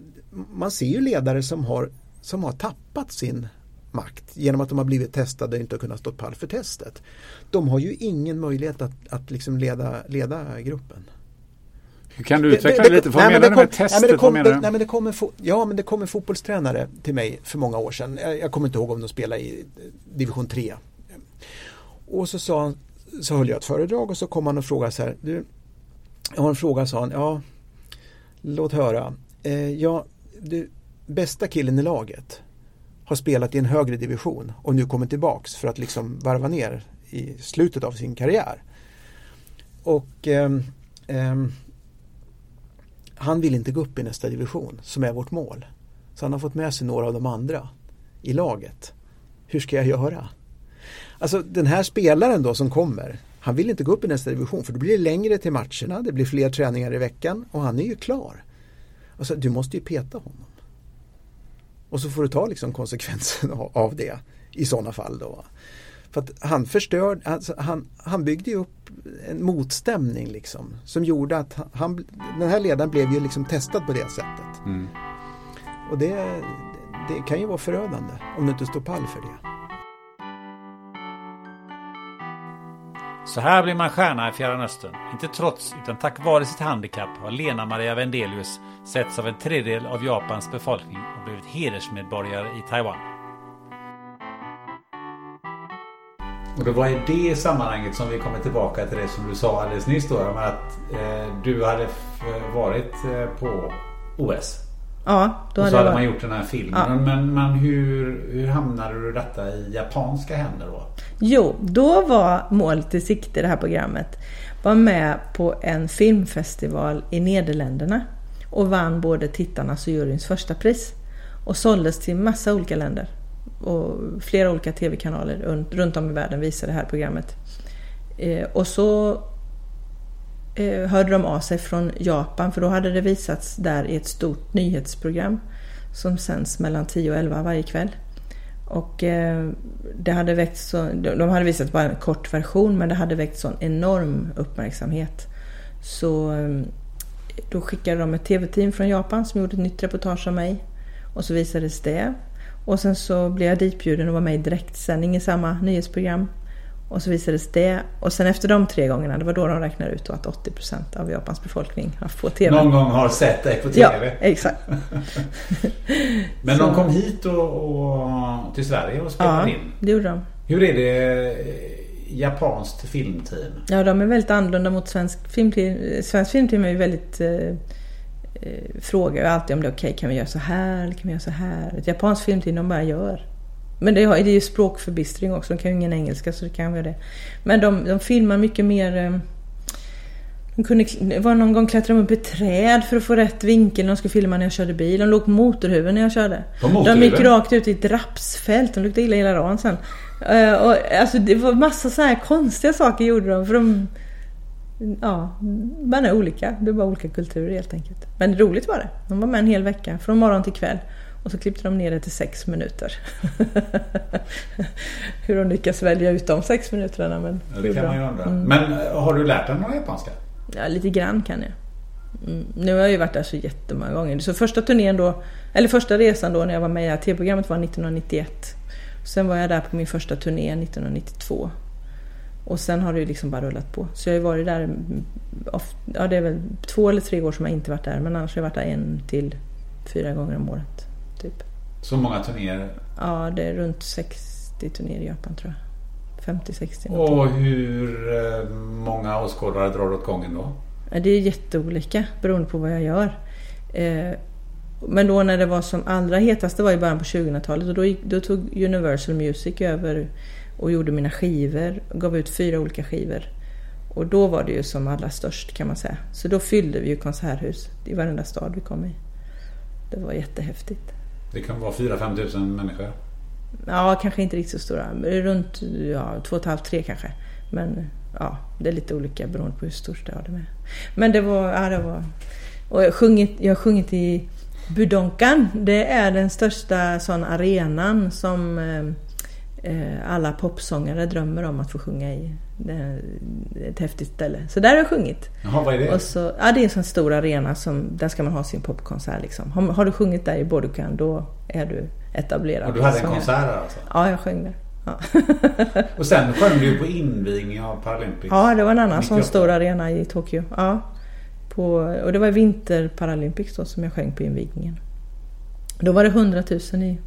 Speaker 5: man ser ju ledare som har, som har tappat sin makt genom att de har blivit testade och inte har kunnat stå pall för testet. De har ju ingen möjlighet att, att liksom leda, leda gruppen.
Speaker 2: Hur kan du utveckla det, det, lite? Vad nej, menar du med testet? Nej,
Speaker 5: men det kom, det, nej, men det kom en ja, men det kom en fotbollstränare till mig för många år sedan. Jag, jag kommer inte ihåg om de spelade i division 3. Och så, sa han, så höll jag ett föredrag och så kom han och frågade så här. Du, jag har en fråga, sa han. Ja, låt höra. Eh, ja, du, bästa killen i laget har spelat i en högre division och nu kommer tillbaks för att liksom varva ner i slutet av sin karriär. Och eh, eh, han vill inte gå upp i nästa division som är vårt mål. Så han har fått med sig några av de andra i laget. Hur ska jag göra? Alltså den här spelaren då som kommer Han vill inte gå upp i nästa division för då blir det längre till matcherna, det blir fler träningar i veckan och han är ju klar. Alltså, du måste ju peta honom. Och så får du ta liksom konsekvensen av det i sådana fall då. För att han förstörde, alltså han, han byggde upp en motstämning liksom som gjorde att han, den här ledaren blev ju liksom testad på det sättet. Mm. Och det, det kan ju vara förödande om du inte står pall för det.
Speaker 2: Så här blir man stjärna i Fjärran Östern. Inte trots, utan tack vare sitt handikapp har Lena Maria Vendelius setts av en tredjedel av Japans befolkning och blivit hedersmedborgare i Taiwan. Och det var i det sammanhanget som vi kommer tillbaka till det som du sa alldeles nyss då. Att eh, du hade varit eh, på OS.
Speaker 4: Ja,
Speaker 2: då Och så hade man gjort den här filmen. Ja. Men, men hur, hur hamnade du detta i japanska händer då?
Speaker 4: Jo, då var målet i sikte det här programmet. Var med på en filmfestival i Nederländerna. Och vann både tittarnas och juryns första pris. Och såldes till massa olika länder och flera olika tv-kanaler runt om i världen visade det här programmet. Eh, och så eh, hörde de av sig från Japan för då hade det visats där i ett stort nyhetsprogram som sänds mellan 10 och 11 varje kväll. Och eh, det hade väckt så, de hade visat bara en kort version men det hade väckt sån enorm uppmärksamhet. Så eh, då skickade de ett tv-team från Japan som gjorde ett nytt reportage om mig. Och så visades det. Och sen så blev jag ditbjuden och var med i direktsändning i samma nyhetsprogram. Och så visades det. Och sen efter de tre gångerna, det var då de räknade ut att 80% av Japans befolkning har på TV.
Speaker 2: Någon gång har sett dig på TV?
Speaker 4: Ja, exakt.
Speaker 2: Men de kom hit och, och, till Sverige och spelade
Speaker 4: ja, in? det gjorde de.
Speaker 2: Hur är det eh, japanskt filmteam?
Speaker 4: Ja, de är väldigt annorlunda mot svensk filmteam. Svensk filmteam är ju väldigt eh, eh, frågar jag alltid om det är okej, okay, kan vi göra så här eller kan vi göra så här? Ett japanskt filmteam, de bara gör. Men det, är ju språkförbistring också, de kan ju ingen engelska så det kan vara det. Men de, de filmar mycket mer eh, de kunde, det var någon gång klättrade de upp i träd för att få rätt vinkel när de skulle filma när jag körde bil. De låg på motorhuven när jag körde. De gick rakt ut i ett rapsfält. De luktade illa hela dagen sen. Uh, och, alltså, det var massa så här konstiga saker gjorde de. För de ja, man är olika. Det är bara olika kulturer helt enkelt. Men roligt var det. De var med en hel vecka, från morgon till kväll. Och så klippte de ner det till sex minuter. Hur de lyckas välja ut de sex minuterna. Men
Speaker 2: ja, det, det kan bra. man ju undra. Mm. Men eh, har du lärt dig någon japanska?
Speaker 4: Ja, lite grann kan jag. Mm. Nu har jag ju varit där så jättemånga gånger. Så första turnén då, eller första resan då när jag var med i tv-programmet var 1991. Sen var jag där på min första turné 1992. Och sen har det ju liksom bara rullat på. Så jag har ju varit där, ja det är väl två eller tre år som jag inte varit där. Men annars har jag varit där en till fyra gånger om året. Typ.
Speaker 2: Så många turnéer?
Speaker 4: Ja, det är runt 60 turnéer i Japan tror jag. 50-60
Speaker 2: Och hur eh, många åskådare drar du åt gången då?
Speaker 4: Det är jätteolika beroende på vad jag gör. Eh, men då när det var som allra hetast, det var i början på 2000-talet och då, då tog Universal Music över och gjorde mina skivor, gav ut fyra olika skivor. Och då var det ju som allra störst kan man säga. Så då fyllde vi ju konserthus i varenda stad vi kom i. Det var jättehäftigt.
Speaker 2: Det kan vara 4-5 tusen människor?
Speaker 4: Ja, kanske inte riktigt så stora. Runt ja, 2,5-3 kanske. Men ja, det är lite olika beroende på hur stor det är. Men det var, ja det var... Och jag har sjungit, jag har sjungit i Budonkan. Det är den största sån arenan som Eh, alla popsångare drömmer om att få sjunga i. Det är ett häftigt ställe. Så där har jag sjungit.
Speaker 2: Jaha, vad är det?
Speaker 4: Och så, ja, det är en sån stor arena som, där ska man ha sin popkonsert liksom. Har, har du sjungit där i Bodukan då är du etablerad.
Speaker 2: Och du hade en konsert där alltså?
Speaker 4: Ja, jag sjöng där. Ja.
Speaker 2: och sen sjöng du på invigningen av Paralympics?
Speaker 4: Ja, det var en annan 98. sån stor arena i Tokyo. Ja. På, och det var vinter Paralympics då som jag sjöng på invigningen. Då var det 100 000 i,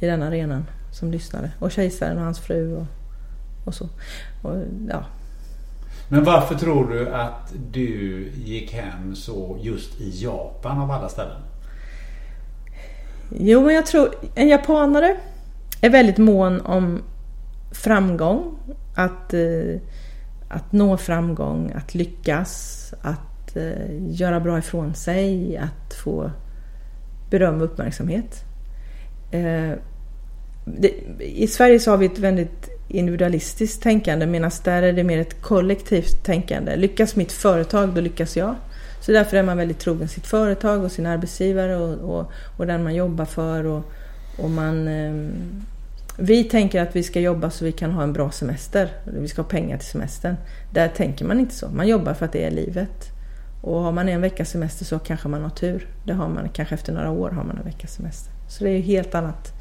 Speaker 4: i den arenan som lyssnade. Och kejsaren och hans fru och, och så. Och, ja.
Speaker 2: Men varför tror du att du gick hem så just i Japan av alla ställen?
Speaker 4: Jo, men jag tror en japanare är väldigt mån om framgång. Att, eh, att nå framgång, att lyckas, att eh, göra bra ifrån sig, att få beröm och uppmärksamhet. Eh, det, I Sverige så har vi ett väldigt individualistiskt tänkande medan där är det mer ett kollektivt tänkande. Lyckas mitt företag, då lyckas jag. Så därför är man väldigt trogen sitt företag och sin arbetsgivare och, och, och den man jobbar för. Och, och man, eh, vi tänker att vi ska jobba så vi kan ha en bra semester. Vi ska ha pengar till semestern. Där tänker man inte så. Man jobbar för att det är livet. Och har man en veckas semester så kanske man har tur. Det har man kanske efter några år har man en veckas semester. Så det är ju helt annat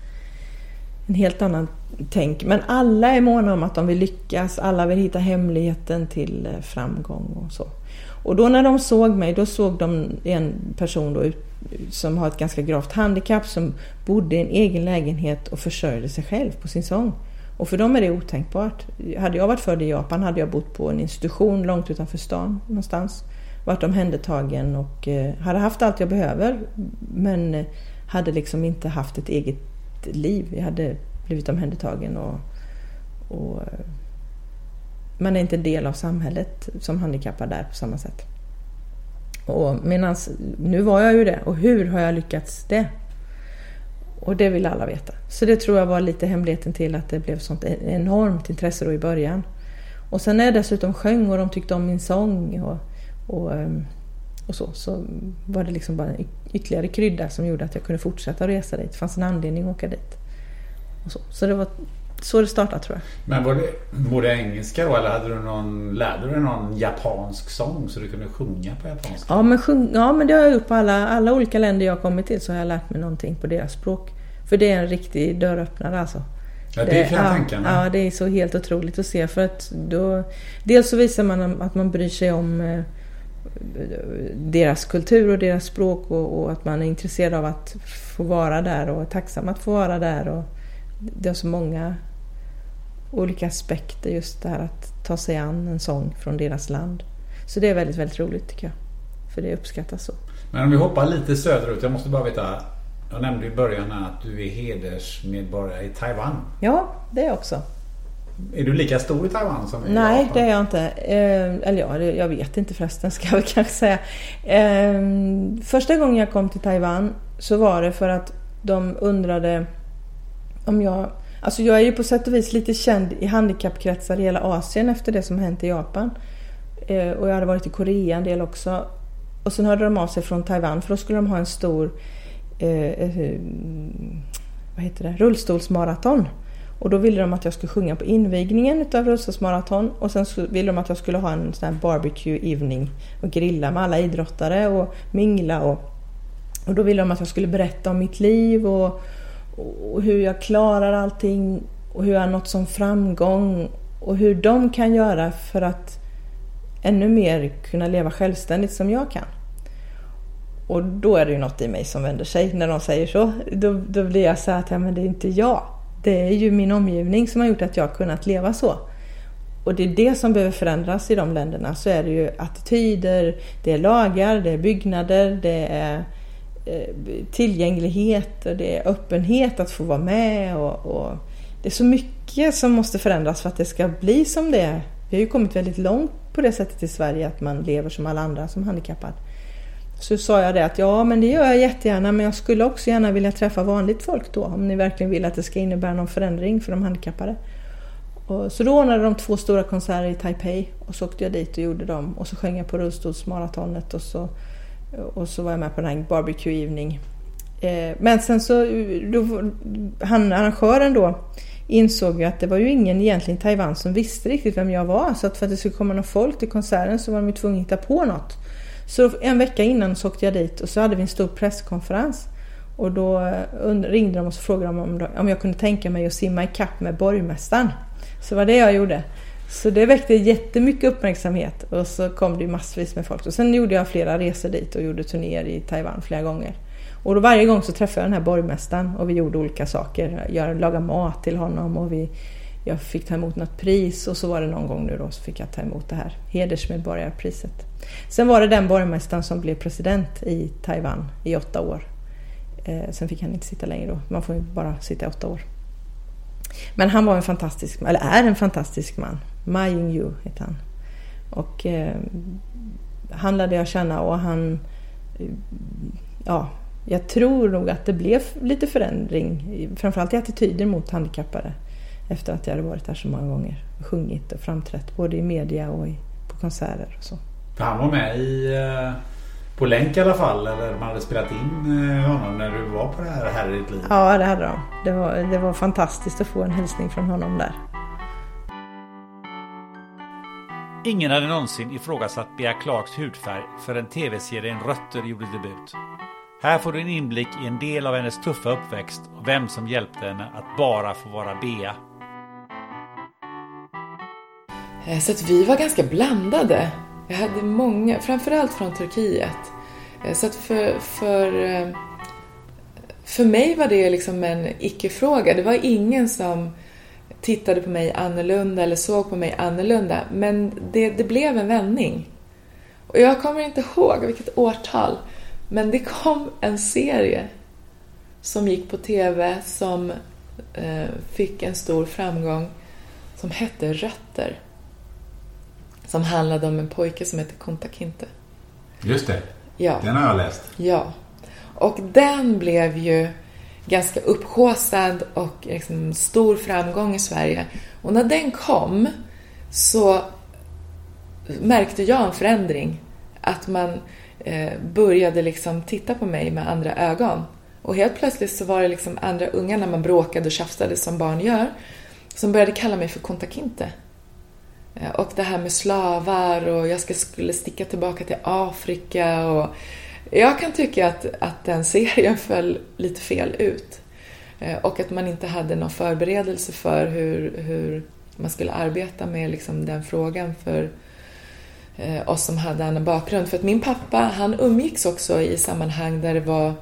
Speaker 4: en helt annan tänk. Men alla är måna om att de vill lyckas, alla vill hitta hemligheten till eh, framgång och så. Och då när de såg mig, då såg de en person då som har ett ganska gravt handikapp som bodde i en egen lägenhet och försörjde sig själv på sin sång. Och för dem är det otänkbart. Hade jag varit född i Japan hade jag bott på en institution långt utanför stan någonstans. Varit omhändertagen och eh, hade haft allt jag behöver men eh, hade liksom inte haft ett eget liv. Jag hade blivit omhändertagen och, och eh, man är inte del av samhället som handikappad där på samma sätt. Och medans, nu var jag ju det och hur har jag lyckats det? Och det vill alla veta. Så det tror jag var lite hemligheten till att det blev sånt enormt intresse då i början. Och sen när jag dessutom sjöng och de tyckte om min sång och, och, ehm, och så, så var det liksom bara en ytterligare krydda som gjorde att jag kunde fortsätta resa dit. Det fanns en anledning att åka dit. Och så. så det var så det startade tror jag.
Speaker 2: Men var det, var det engelska då eller hade du någon, lärde du dig någon japansk sång så du kunde sjunga på japanska?
Speaker 4: Ja men, sjung, ja, men det har jag gjort på alla, alla olika länder jag kommit till så har jag lärt mig någonting på deras språk. För det är en riktig dörröppnare alltså.
Speaker 2: Ja, det kan jag tänka
Speaker 4: mig. Ja, det är så helt otroligt att se för att då... Dels så visar man att man bryr sig om eh, deras kultur och deras språk och, och, att man är intresserad av att få vara där och är tacksam att få vara där. Och det är så många olika aspekter just det här att ta sig an en sång från deras land. Så det är väldigt, väldigt roligt tycker jag. För det uppskattas så.
Speaker 2: Men om vi hoppar lite söderut. Jag måste bara veta. Jag nämnde i början att du är hedersmedborgare i Taiwan.
Speaker 4: Ja, det är jag också.
Speaker 2: Är du lika stor i Taiwan som i
Speaker 4: Nej,
Speaker 2: Japan?
Speaker 4: det är jag inte. Eh, eller ja, jag vet inte förresten ska jag väl kanske säga. Eh, första gången jag kom till Taiwan så var det för att de undrade om jag... Alltså jag är ju på sätt och vis lite känd i handikappkretsar i hela Asien efter det som hänt i Japan. Eh, och jag hade varit i Korea en del också. Och sen hörde de av sig från Taiwan för då skulle de ha en stor eh, eh vad heter det? rullstolsmaraton. Och då ville de att jag skulle sjunga på invigningen utav rullstolsmaraton och sen ville de att jag skulle ha en sån här barbecue evening och grilla med alla idrottare och mingla och, och då ville de att jag skulle berätta om mitt liv och, och hur jag klarar allting och hur jag har nått som framgång och hur de kan göra för att ännu mer kunna leva självständigt som jag kan. Och då är det ju något i mig som vänder sig när de säger så. Då, då blir jag så här att ja, men det är inte jag. Det är ju min omgivning som har gjort att jag har kunnat leva så. Och det är det som behöver förändras i de länderna. Så är det ju attityder, det är lagar, det är byggnader, det är eh, tillgänglighet och det är öppenhet att få vara med och, och, det är så mycket som måste förändras för att det ska bli som det är. Vi har ju kommit väldigt långt på det sättet i Sverige att man lever som alla andra som handikappad. Så sa jag det att ja, men det gör jag jättegärna, men jag skulle också gärna vilja träffa vanligt folk då, om ni verkligen vill att det ska innebära någon förändring för de handikappade. Och så då ordnade de två stora konserter i Taipei och så åkte jag dit och gjorde dem och så sjöng jag på rullstolsmaratonet och så och så var jag med på den här barbecue evening. Eh, men sen så, då, han, arrangören då insåg ju att det var ju ingen egentligen i Taiwan som visste riktigt vem jag var. Så att för att det skulle komma någon folk till konserten så var de ju tvungna att hitta på något. Så en vecka innan så åkte jag dit och så hade vi en stor presskonferens. Och då eh, ringde de och så frågade de om, om jag kunde tänka mig att simma i kapp med borgmästaren. Så det var det jag gjorde. Så det väckte jättemycket uppmärksamhet och så kom det massvis med folk. Och sen gjorde jag flera resor dit och gjorde turnéer i Taiwan flera gånger. Och då varje gång så träffade jag den här borgmästaren och vi gjorde olika saker. Jag lagade mat till honom och vi, jag fick ta emot något pris och så var det någon gång nu då så fick jag ta emot det här hedersmedborgarpriset. Sen var det den borgmästaren som blev president i Taiwan i åtta år. Eh, sen fick han inte sitta längre då. Man får ju bara sitta i åtta år. Men han var en fantastisk, eller är en fantastisk man. Ma Ying-Yu heter han. Och eh, han lärde jag känna och han... Eh, ja, jag tror nog att det blev lite förändring, framförallt i attityder mot handikappade. Efter att jag hade varit där så många gånger. Sjungit och framträtt både i media och i, på konserter och så.
Speaker 2: För han var med i, eh, på länk i alla fall, eller man hade spelat in eh, honom när du var på det här Här i ditt liv?
Speaker 4: Ja, det hade de. Det var, det var fantastiskt att få en hälsning från honom där.
Speaker 6: Ingen hade någonsin ifrågasatt Bea Clarks hudfärg förrän tv-serien Rötter gjorde debut. Här får du en inblick i en del av hennes tuffa uppväxt och vem som hjälpte henne att bara få vara Bea.
Speaker 7: Eh, så att vi var ganska blandade. Jag hade många, framförallt från Turkiet. Eh, så att för, för, eh, för mig var det liksom en icke-fråga. Det var ingen som tittade på mig annorlunda eller såg på mig annorlunda. Men det, det blev en vändning. Och jag kommer inte ihåg vilket årtal. Men det kom en serie som gick på TV som eh, fick en stor framgång som hette Rötter. Som handlade om en pojke som heter Kunta Kinte.
Speaker 2: Just det.
Speaker 7: Ja.
Speaker 2: Den har jag läst.
Speaker 7: Ja. Och den blev ju ganska upphåsad och liksom stor framgång i Sverige. Och när den kom så märkte jag en förändring. Att man eh, började liksom titta på mig med andra ögon. Och helt plötsligt så var det liksom andra unga när man bråkade och tjafsade som barn gör, som började kalla mig för Kunta Kinte. Eh, Eh, och det här med slavar och jag ska, skulle sticka tillbaka till Afrika och jag kan tycka att, att den serien föll lite fel ut. Eh, och att man inte hade någon förberedelse för hur, hur man skulle arbeta med liksom den frågan för eh, oss som hade annan bakgrund. För att min pappa, han umgicks också i sammanhang där det var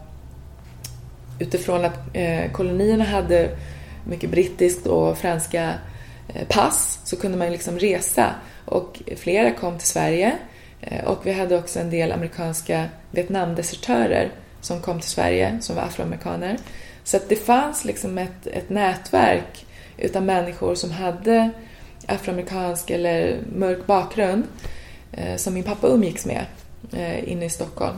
Speaker 7: utifrån att kolonierna hade mycket brittiskt och franska Eh, pass så kunde man liksom resa och flera kom till Sverige eh, och vi hade också en del amerikanska Vietnamdesertörer som kom till Sverige som var afroamerikaner. Så att det fanns liksom ett, ett nätverk utav människor som hade afroamerikansk eller mörk bakgrund eh, som min pappa umgicks med inne i Stockholm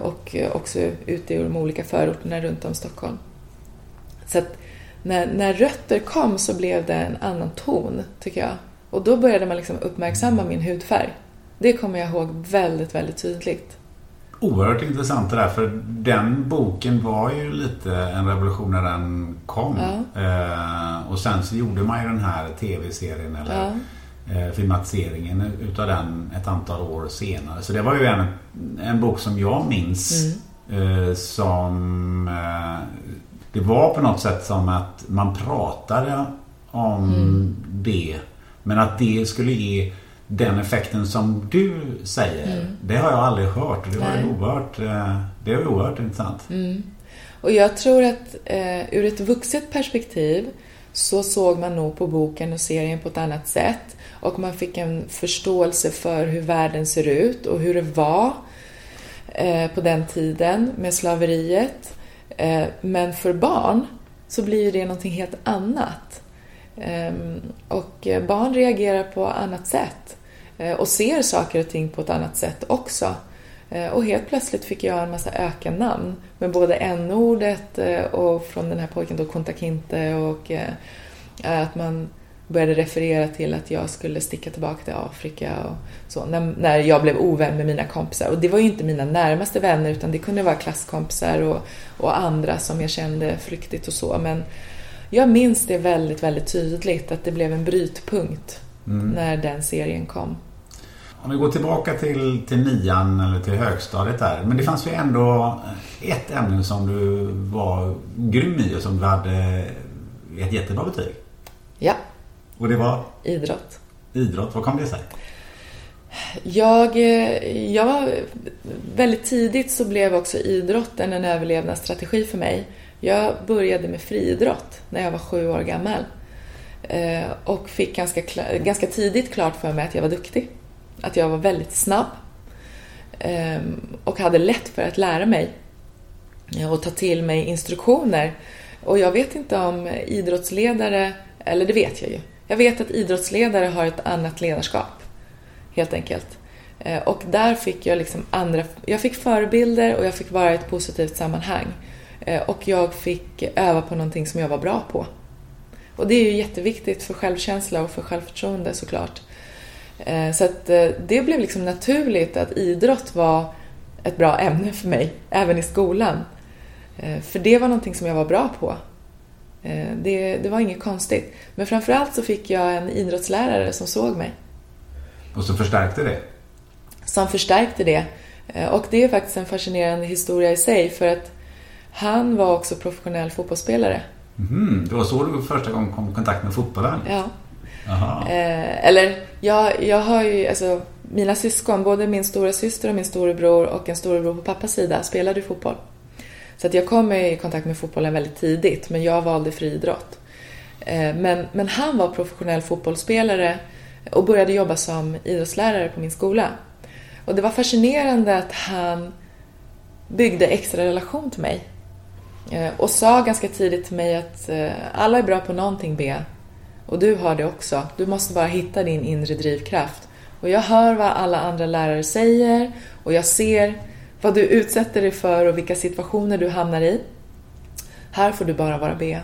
Speaker 7: och också ute i de olika förorterna runt om Stockholm. Så att när, när rötter kom så blev det en annan ton, tycker jag. Och då började man liksom uppmärksamma min hudfärg. Det kommer jag ihåg väldigt, väldigt tydligt.
Speaker 2: Oerhört intressant det där för den boken var ju lite en revolution när den kom.
Speaker 7: Ja.
Speaker 2: Eh, och sen så gjorde man ju den här tv-serien eller
Speaker 7: Ja.
Speaker 2: eh, filmatiseringen utav den ett antal år senare. Så det var ju en, en bok som jag minns
Speaker 7: Mm.
Speaker 2: eh, som eh, det var på något sätt som att man pratade om
Speaker 7: Mm.
Speaker 2: det. Men att det skulle ge den effekten som du säger. Det har jag aldrig hört. Det var
Speaker 7: Mm. Nej.
Speaker 2: oerhört, eh, det var oerhört intressant.
Speaker 7: Och jag tror att eh, ur ett vuxet perspektiv så såg man nog på boken och serien på ett annat sätt. Och man fick en förståelse för hur världen ser ut och hur det var eh, på den tiden med slaveriet. Eh, men för barn så blir det någonting helt annat. Ehm, och eh, barn reagerar på annat sätt eh, och ser saker och ting på ett annat sätt också. Och helt plötsligt fick jag en massa ökennamn med både n-ordet och från den här pojken då Kuntakinte och att man började referera till att jag skulle sticka tillbaka till Afrika och så när, när jag blev ovän med mina kompisar. Och det var ju inte mina närmaste vänner utan det kunde vara klasskompisar och, och andra som jag kände flyktigt och så. Men jag minns det väldigt, väldigt tydligt att det blev en brytpunkt när den serien kom.
Speaker 2: Om vi går tillbaka till, till nian eller till högstadiet där. Men det fanns ju ändå ett ämne som du var grym i och som du hade ett jättebra betyg. Och det var
Speaker 7: idrott.
Speaker 2: idrott. Vad kom det sig?
Speaker 7: Jag, eh, jag väldigt tidigt så blev också idrotten en överlevnadsstrategi för mig. Jag började med friidrott när jag var sju år gammal. Eh, Och fick ganska, ganska tidigt klart för mig att jag var duktig. Att jag var väldigt snabb. Eh, Och hade lätt för att lära mig och ta till mig instruktioner. Och jag vet inte om idrottsledare, eller det vet jag ju. Jag vet att idrottsledare har ett annat ledarskap helt enkelt. Eh, och där fick jag liksom andra, jag fick förebilder och jag fick vara i ett positivt sammanhang. Eh, och jag fick öva på någonting som jag var bra på. Och det är ju jätteviktigt för självkänsla och för självförtroende såklart. Eh, så att det blev liksom naturligt att idrott var ett bra ämne för mig, även i skolan. För det var någonting som jag var bra på. Det, det var inget konstigt. Men framförallt så fick jag en idrottslärare som såg mig.
Speaker 2: Och som förstärkte det?
Speaker 7: Som förstärkte det. Och det är faktiskt en fascinerande historia i sig för att han var också professionell fotbollsspelare.
Speaker 2: Mm, det var så du första gången kom i kontakt med fotbollen?
Speaker 7: Ja. Eh, eller, jag, jag har ju, alltså, mina syskon, både min stora syster och min storebror och en storebror på pappas sida spelade fotboll. Så att jag kom i kontakt med fotbollen väldigt tidigt, men jag valde friidrott. Eh, men, men han var professionell fotbollsspelare och började jobba som idrottslärare på min skola. Och det var fascinerande att han byggde extra relation till mig. Eh, och sa ganska tidigt till mig att eh, alla är bra på någonting, B Och du har det också. Du måste bara hitta din inre drivkraft. Och jag hör vad alla andra lärare säger och jag ser vad du utsätter dig för och vilka situationer du hamnar i. Här får du bara vara Bea.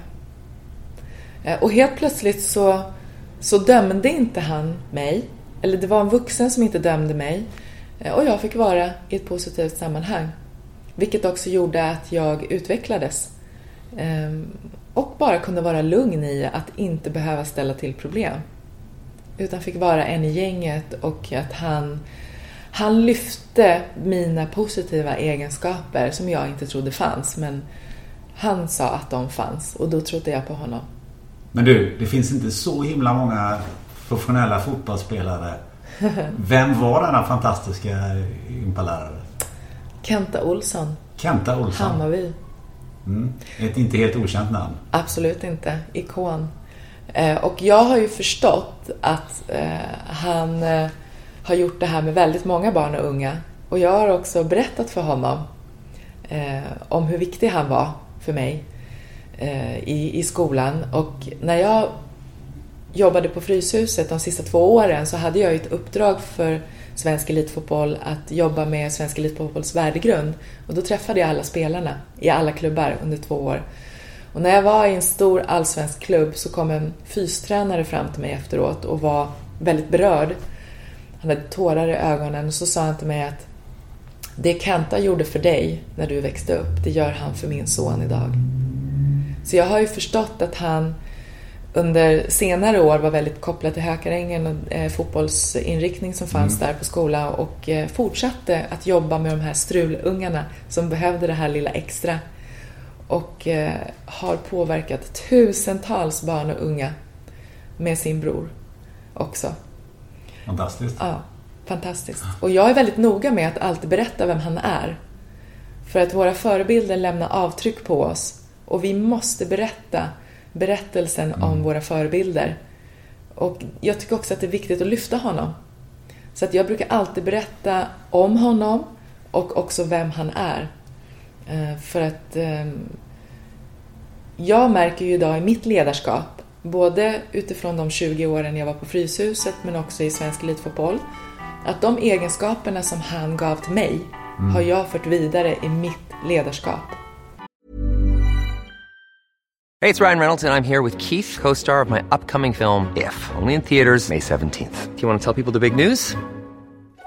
Speaker 7: Eh, och helt plötsligt så, så dömde inte han mig. Eller det var en vuxen som inte dömde mig. Eh, och jag fick vara i ett positivt sammanhang. Vilket också gjorde att jag utvecklades. Ehm, och bara kunde vara lugn i att inte behöva ställa till problem. Utan fick vara en i gänget och att han, han lyfte mina positiva egenskaper som jag inte trodde fanns. Men han sa att de fanns och då trodde jag på honom.
Speaker 2: Men du, det finns inte så himla många professionella fotbollsspelare. Vem var denna fantastiska gympalärare?
Speaker 7: Kenta Olsson.
Speaker 2: Kenta Olsson.
Speaker 7: Hammarby.
Speaker 2: Mm. Ett inte helt okänt namn.
Speaker 7: Absolut inte. Ikon. Eh, och jag har ju förstått att eh, han eh, har gjort det här med väldigt många barn och unga. Och jag har också berättat för honom eh, om hur viktig han var för mig eh, i, i skolan. Och när jag jobbade på Fryshuset de sista två åren så hade jag ett uppdrag för svensk elitfotboll att jobba med svensk elitfotbolls värdegrund. Och då träffade jag alla spelarna i alla klubbar under två år. Och när jag var i en stor allsvensk klubb så kom en fystränare fram till mig efteråt och var väldigt berörd. Han hade tårar i ögonen och så sa han till mig att det Kenta gjorde för dig när du växte upp, det gör han för min son idag. Så jag har ju förstått att han under senare år var väldigt kopplad till Hökarängen och eh, fotbollsinriktning som fanns mm. där på skolan och eh, fortsatte att jobba med de här strulungarna som behövde det här lilla extra. Och eh, har påverkat tusentals barn och unga med sin bror också.
Speaker 2: Fantastiskt.
Speaker 7: Ja, fantastiskt. Och jag är väldigt noga med att alltid berätta vem han är. För att våra förebilder lämnar avtryck på oss och vi måste berätta berättelsen mm. om våra förebilder. Och jag tycker också att det är viktigt att lyfta honom. Så att jag brukar alltid berätta om honom och också vem han är. Eh, för att ehm, jag märker ju idag i mitt ledarskap, både utifrån de 20 åren jag var på Fryshuset men också i svensk elitfotboll, att de egenskaperna som han gav till mig mm. har jag fört vidare i mitt ledarskap.
Speaker 8: Hey, it's Ryan Reynolds, and I'm here with Keith, co star of my upcoming film, If, only in theaters, May 17th. Do you want to tell people the big news?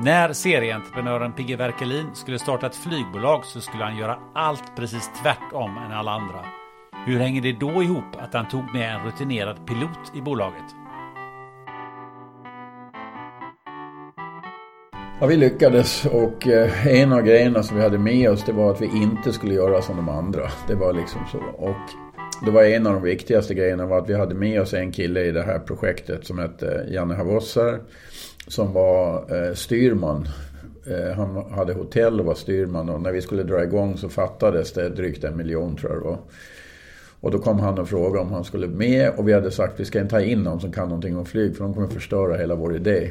Speaker 6: När serieentreprenören Pigge Werkelin skulle starta ett flygbolag så skulle han göra allt precis tvärtom än alla andra. Hur hänger det då ihop att han tog med en rutinerad pilot i bolaget?
Speaker 9: Ja, vi lyckades och eh, en av grejerna som vi hade med oss det var att vi inte skulle göra som de andra. Det var liksom så. Och det var en av de viktigaste grejerna var att vi hade med oss en kille i det här projektet som hette Janne Havossar. Som var eh, styrman. Eh, han hade hotell och var styrman och när vi skulle dra igång så fattades det drygt en miljon tror jag det var. Och då kom han och frågade om han skulle med och vi hade sagt att vi ska inte ta in någon som kan någonting om flyg för de kommer förstöra hela vår idé.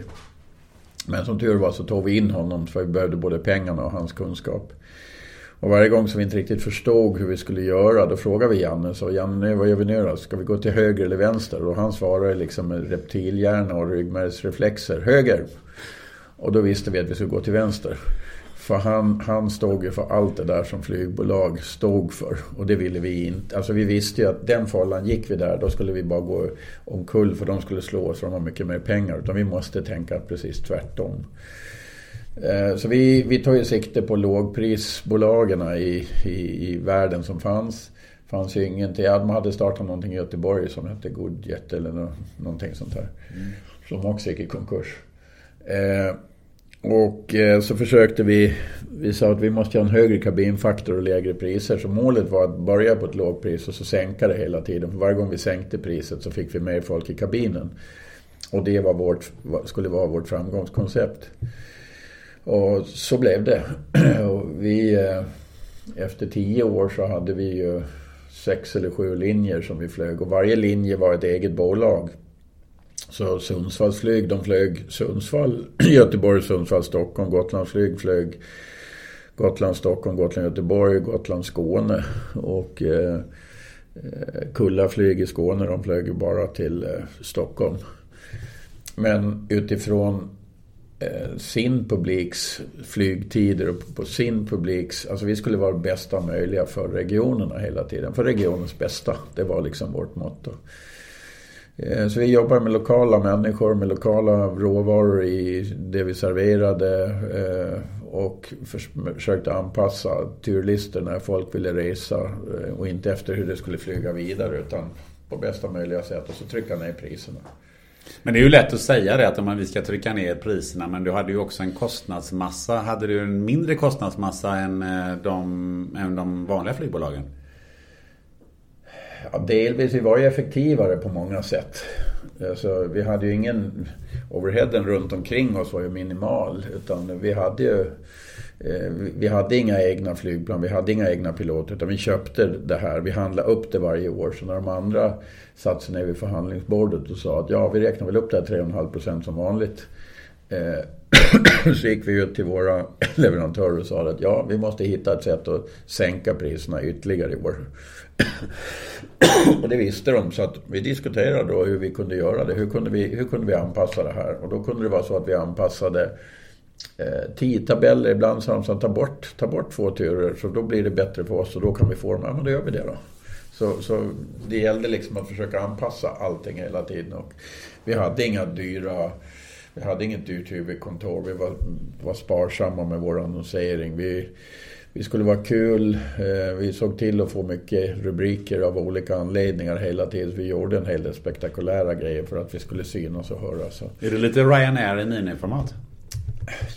Speaker 9: Men som tur var så tog vi in honom för vi behövde både pengarna och hans kunskap. Och varje gång som vi inte riktigt förstod hur vi skulle göra då frågade vi Janne. Så Janne, vad gör vi nu då? Ska vi gå till höger eller vänster? Och han svarade liksom med reptilhjärna och ryggmärgsreflexer. Höger! Och då visste vi att vi skulle gå till vänster. För han, han stod ju för allt det där som flygbolag stod för. Och det ville vi inte. Alltså vi visste ju att den fållan gick vi där, då skulle vi bara gå omkull för de skulle slå oss för de har mycket mer pengar. Utan vi måste tänka precis tvärtom. Eh, så vi, vi tog ju sikte på lågprisbolagen i, i, i världen som fanns. fanns ju ingenting. De hade startat någonting i Göteborg som hette Goodjet eller no, någonting sånt där. Mm. Som också gick i konkurs. Eh, och eh, så försökte vi, vi sa att vi måste ha en högre kabinfaktor och lägre priser. Så målet var att börja på ett lågpris och så sänka det hela tiden. För varje gång vi sänkte priset så fick vi mer folk i kabinen. Och det var vårt, skulle vara vårt framgångskoncept. Och så blev det. Och vi, eh, efter tio år så hade vi ju sex eller sju linjer som vi flög. Och varje linje var ett eget bolag. Så Sundsvallsflyg, de flög Sundsvall, Göteborg, Sundsvall, Stockholm. Gotlandsflyg flög Gotland, Stockholm, Gotland, Göteborg, Gotland, Skåne. Och eh, eh Kullaflyg i Skåne, de flög ju bara till eh, Stockholm. Men utifrån Eh, sin publiks flygtider och på sin publiks... Alltså vi skulle vara bästa möjliga för regionerna hela tiden. För regionens bästa. Det var liksom vårt motto. Eh, så vi jobbar med lokala människor, med lokala råvaror i det vi serverade eh, och försökte anpassa turlistor när folk ville resa och inte efter hur det skulle flyga vidare utan på bästa möjliga sätt och så trycka ner priserna.
Speaker 2: Men det är ju lätt att säga det att om vi ska trycka ner priserna men du hade ju också en kostnadsmassa. Hade du en mindre kostnadsmassa än eh, de, än de vanliga flygbolagen?
Speaker 9: Ja, delvis. Vi var ju effektivare på många sätt. Alltså, vi hade ju ingen... Overheaden runt omkring oss var ju minimal. Utan vi hade ju... Eh, vi hade inga egna flygplan, vi hade inga egna piloter. Utan vi köpte det här. Vi handlade upp det varje år. Så när de andra satt sig ner vid förhandlingsbordet och sa att ja, vi räknar väl upp det här 3,5% som vanligt. Eh, så gick vi ut till våra leverantörer och sa att ja, vi måste hitta ett sätt att sänka priserna ytterligare i år. och det visste de så att vi diskuterade då hur vi kunde göra det. Hur kunde vi, hur kunde vi anpassa det här? Och då kunde det vara så att vi anpassade Eh, tidtabeller. Ibland sa de så att ta bort, ta bort två turer så då blir det bättre för oss och då kan vi få dem. Ja men då gör vi det då. Så, så det gällde liksom att försöka anpassa allting hela tiden. Och vi hade inga dyra vi hade inget dyrt huvudkontor. Vi var, var sparsamma med vår annonsering. Vi, vi skulle vara kul. Eh, vi såg till att få mycket rubriker av olika anledningar hela tiden. Vi gjorde en hel del spektakulära grejer för att vi skulle synas och höras.
Speaker 2: Är det lite Ryanair i miniformat?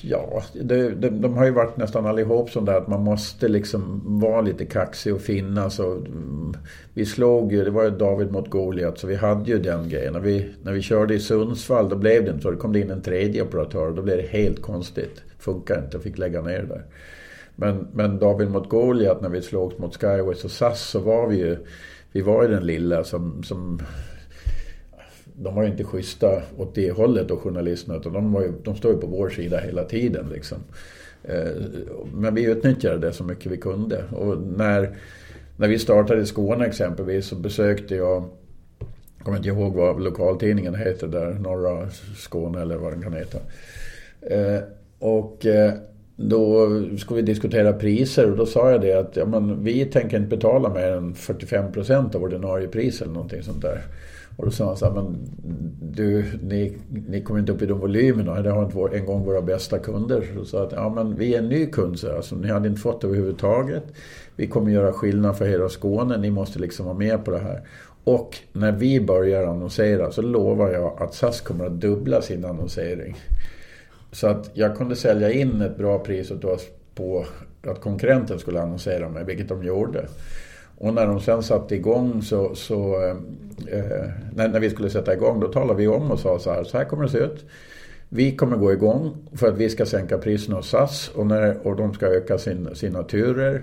Speaker 9: Ja, det, de, de har ju varit nästan allihop sådär att man måste liksom vara lite kaxig och finnas. Och, mm, vi slog ju, det var ju David mot Goliat så vi hade ju den grejen. När vi, när vi körde i Sundsvall då blev det inte så. Då kom det in en tredje operatör och då blev det helt konstigt. Funkar inte, fick lägga ner det där. Men, men David mot Goliat när vi slogs mot Skyways och SAS så var vi ju, vi var ju den lilla som, som de var ju inte schyssta åt det hållet och journalisterna utan de, var ju, de står ju på vår sida hela tiden. Liksom. Eh, men vi utnyttjade det så mycket vi kunde. Och när, när vi startade i Skåne exempelvis så besökte jag jag kommer inte ihåg vad lokaltidningen heter där, Norra Skåne eller vad den kan heta. Eh, och eh, då skulle vi diskutera priser och då sa jag det att ja, men, vi tänker inte betala mer än 45 procent av ordinarie pris eller någonting sånt där. Och då sa han så här, men du, ni, ni kommer inte upp i de volymerna. Det har inte en gång våra bästa kunder. Så sa att, ja men vi är en ny kund, så alltså, ni hade inte fått det överhuvudtaget. Vi kommer göra skillnad för hela Skåne, ni måste liksom vara med på det här. Och när vi börjar annonsera så lovar jag att SAS kommer att dubbla sin annonsering. Så att jag kunde sälja in ett bra pris åt oss på att konkurrenten skulle annonsera mig, vilket de gjorde. Och när de sen satte igång så, så eh, eh, när, när, vi skulle sätta igång då talade vi om och sa så här, så här kommer det se ut. Vi kommer gå igång för att vi ska sänka priserna hos SAS och, när, och de ska öka sin, sina turer.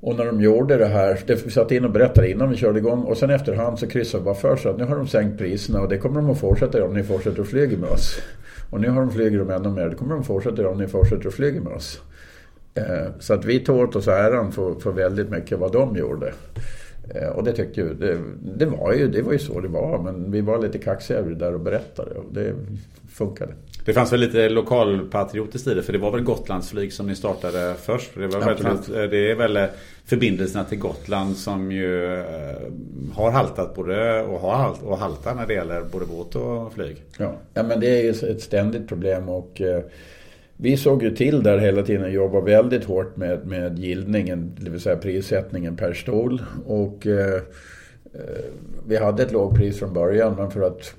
Speaker 9: Och när de gjorde det här, det, vi satt in och berättade innan vi körde igång och sen efterhand så kryssade vi bara för sig att nu har de sänkt priserna och det kommer de att fortsätta göra om ni fortsätter att flyga med oss. Och nu har de flyger de ännu mer, det kommer de att fortsätta göra om ni fortsätter att flyga med oss. Eh, så att vi tog åt oss äran för, för väldigt mycket vad de gjorde. Eh, och det tyckte ju, det, det, var ju, det var ju så det var. Men vi var lite kaxiga där och berättade och det funkade.
Speaker 2: Det fanns väl lite lokalpatriotiskt i det för det var väl Gotlandsflyg som ni startade först? Det, var väl, det är väl förbindelserna till Gotland som ju eh, har haltat både och har halt, och haltar när det gäller både båt och flyg.
Speaker 9: Ja, ja men det är ju ett ständigt problem och vi såg ju till där hela tiden att jobba väldigt hårt med, med gildningen, det vill säga prissättningen per stol. Och eh, eh, vi hade ett lågpris från början men för att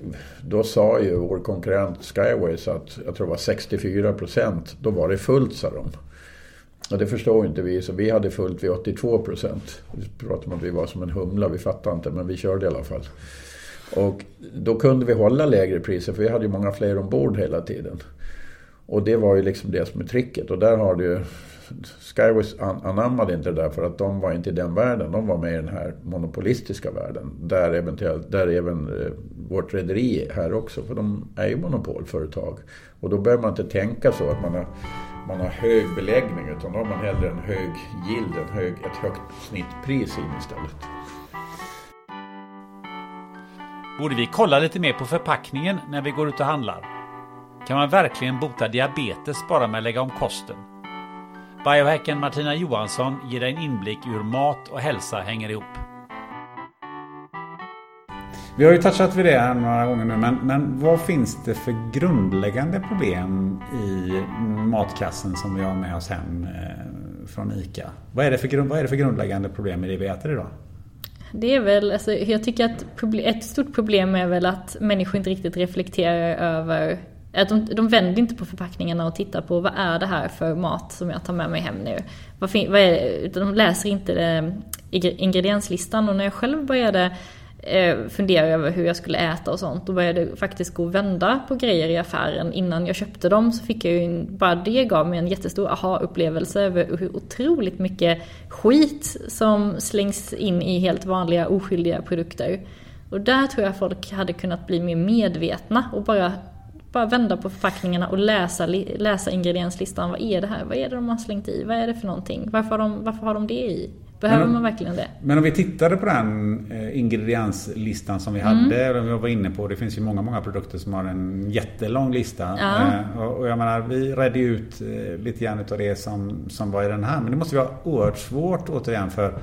Speaker 9: då sa ju vår konkurrent Skyways att jag tror det var 64 procent, då var det fullt sa de. Och det förstår inte vi så vi hade fullt vid 82 procent. Vi pratade om att vi var som en humla, vi fattade inte men vi körde i alla fall. Och då kunde vi hålla lägre priser för vi hade ju många fler ombord hela tiden. Och det var ju liksom det som är tricket. Och där har du ju... Skyways anammade inte det där för att de var inte i den världen. De var med i den här monopolistiska världen. Där, eventuellt, där även eh, vårt rederi är här också. För de är ju monopolföretag. Och då behöver man inte tänka så att man har, man har hög beläggning. Utan då har man hellre en hög yield, en hög, ett högt snittpris in istället.
Speaker 10: Borde vi kolla lite mer på förpackningen när vi går ut och handlar? Kan man verkligen bota diabetes bara med att lägga om kosten? Biohacken Martina Johansson ger dig en inblick i hur mat och hälsa hänger ihop.
Speaker 2: Vi har ju touchat vid det här några gånger nu, men, men vad finns det för grundläggande problem i matkassen som vi har med oss hem eh, från ICA? Vad är, det för, vad är det för grundläggande problem i det vi äter idag?
Speaker 11: Det är väl, alltså, jag tycker att ett stort problem är väl att människor inte riktigt reflekterar över att de, de vänder inte på förpackningarna och tittar på vad är det här för mat som jag tar med mig hem nu. Vad, vad är, de läser inte eh, det, ingredienslistan och när jag själv började eh, fundera över hur jag skulle äta och sånt. Då började jag faktiskt gå och vända på grejer i affären. Innan jag köpte dem så fick jag ju, bara det gav mig en jättestor aha-upplevelse över hur otroligt mycket skit som slängs in i helt vanliga oskyldiga produkter. Och där tror jag folk hade kunnat bli mer medvetna och bara bara vända på förpackningarna och läsa, läsa ingredienslistan. Vad är det här? Vad är det de har slängt i? Vad är det för någonting? Varför har de, varför har de det i? Behöver
Speaker 2: om,
Speaker 11: man verkligen det?
Speaker 2: Men om vi tittade på den eh, ingredienslistan som vi mm. hade, mm. vi var inne på, det finns ju många, många produkter som har en jättelång lista.
Speaker 11: Ja.
Speaker 2: Eh, och, jag menar, vi redde ut eh, lite grann av det som, som var i den här. Men det måste vara oerhört svårt återigen för,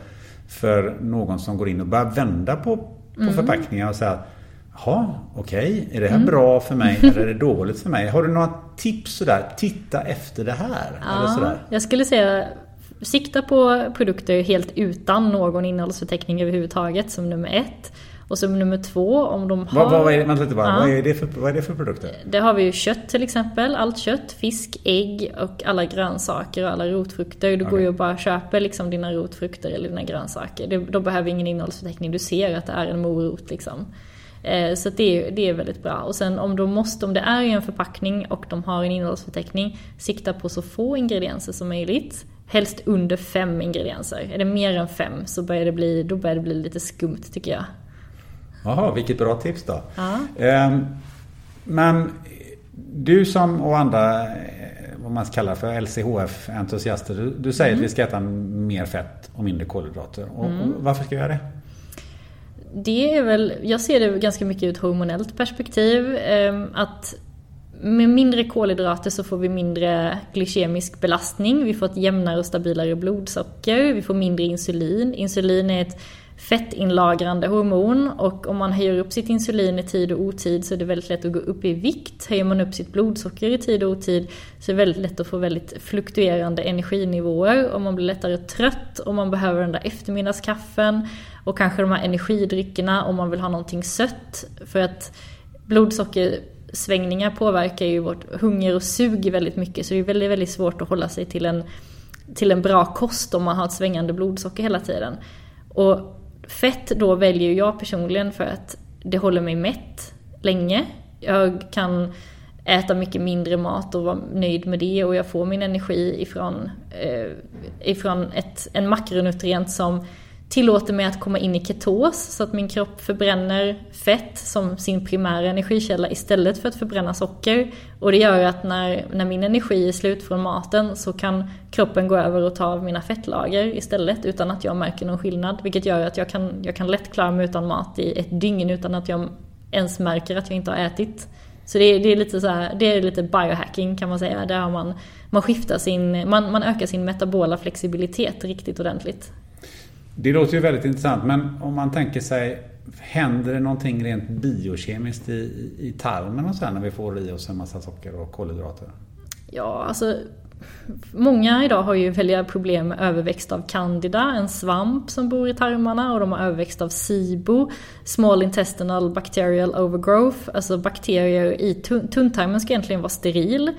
Speaker 2: för någon som går in och börjar vända på, på mm. förpackningar och säga Jaha, okej. Okay. Är det här mm. bra för mig eller är det dåligt för mig? Har du några tips sådär? Titta efter det här.
Speaker 11: Ja,
Speaker 2: eller sådär?
Speaker 11: jag skulle säga sikta på produkter helt utan någon innehållsförteckning överhuvudtaget som nummer ett. Och som nummer två, om de har...
Speaker 2: Vad, vad, är, vänta lite bara. Ja. Vad, är det för, vad är det för produkter?
Speaker 11: Det har vi ju kött till exempel. Allt kött, fisk, ägg och alla grönsaker och alla rotfrukter. Du okay. går ju och bara köper liksom dina rotfrukter eller dina grönsaker. Det, då behöver ingen innehållsförteckning. Du ser att det är en morot liksom. Eh, så det, det är väldigt bra. Och sen om, de måste, om det är i en förpackning och de har en innehållsförteckning, sikta på så få ingredienser som möjligt. Helst under fem ingredienser. Är det mer än fem så börjar det bli, då börjar det bli lite skumt tycker jag.
Speaker 2: Jaha, vilket bra tips då.
Speaker 11: Ja.
Speaker 2: Ehm, men du som och andra, eh, vad man kallar för LCHF-entusiaster, du, du säger mm. att vi ska äta mer fett och mindre kolhydrater. Och, mm. och varför ska vi göra det?
Speaker 11: Det är väl, jag ser det ganska mycket ur ett hormonellt perspektiv. Ehm, att med mindre kolhydrater så får vi mindre glykemisk belastning. Vi får ett jämnare och stabilare blodsocker. Vi får mindre insulin. Insulin är ett fettinlagrande hormon och om man höjer upp sitt insulin i tid och otid så är det väldigt lätt att gå upp i vikt. Höjer man upp sitt blodsocker i tid och otid så är det väldigt lätt att få väldigt fluktuerande energinivåer och man blir lättare trött och man behöver den där eftermiddagskaffen och kanske de här energidryckerna om man vill ha någonting sött. För att blodsockersvängningar påverkar ju vårt hunger och sug väldigt mycket så det är väldigt, väldigt svårt att hålla sig till en, till en bra kost om man har ett svängande blodsocker hela tiden. Och Fett då väljer jag personligen för att det håller mig mätt länge. Jag kan äta mycket mindre mat och vara nöjd med det och jag får min energi ifrån, eh, ifrån ett, en makronutrient som tillåter mig att komma in i ketos så att min kropp förbränner fett som sin primära energikälla istället för att förbränna socker. Och det gör att när, när min energi är slut från maten så kan kroppen gå över och ta av mina fettlager istället utan att jag märker någon skillnad. Vilket gör att jag kan, jag kan lätt klara mig utan mat i ett dygn utan att jag ens märker att jag inte har ätit. Så det är, det är lite så här, det är lite biohacking kan man säga. Där man, man skiftar sin, man, man ökar sin metabola flexibilitet riktigt ordentligt.
Speaker 2: Det låter ju väldigt intressant men om man tänker sig Händer det någonting rent biokemiskt i, i tarmen och så när vi får i oss en massa socker och kolhydrater?
Speaker 11: Ja, alltså Många idag har ju väldiga problem med överväxt av candida, en svamp som bor i tarmarna och de har överväxt av SIBO, small intestinal bacterial overgrowth, alltså bakterier i tunntarmen ska egentligen vara steril.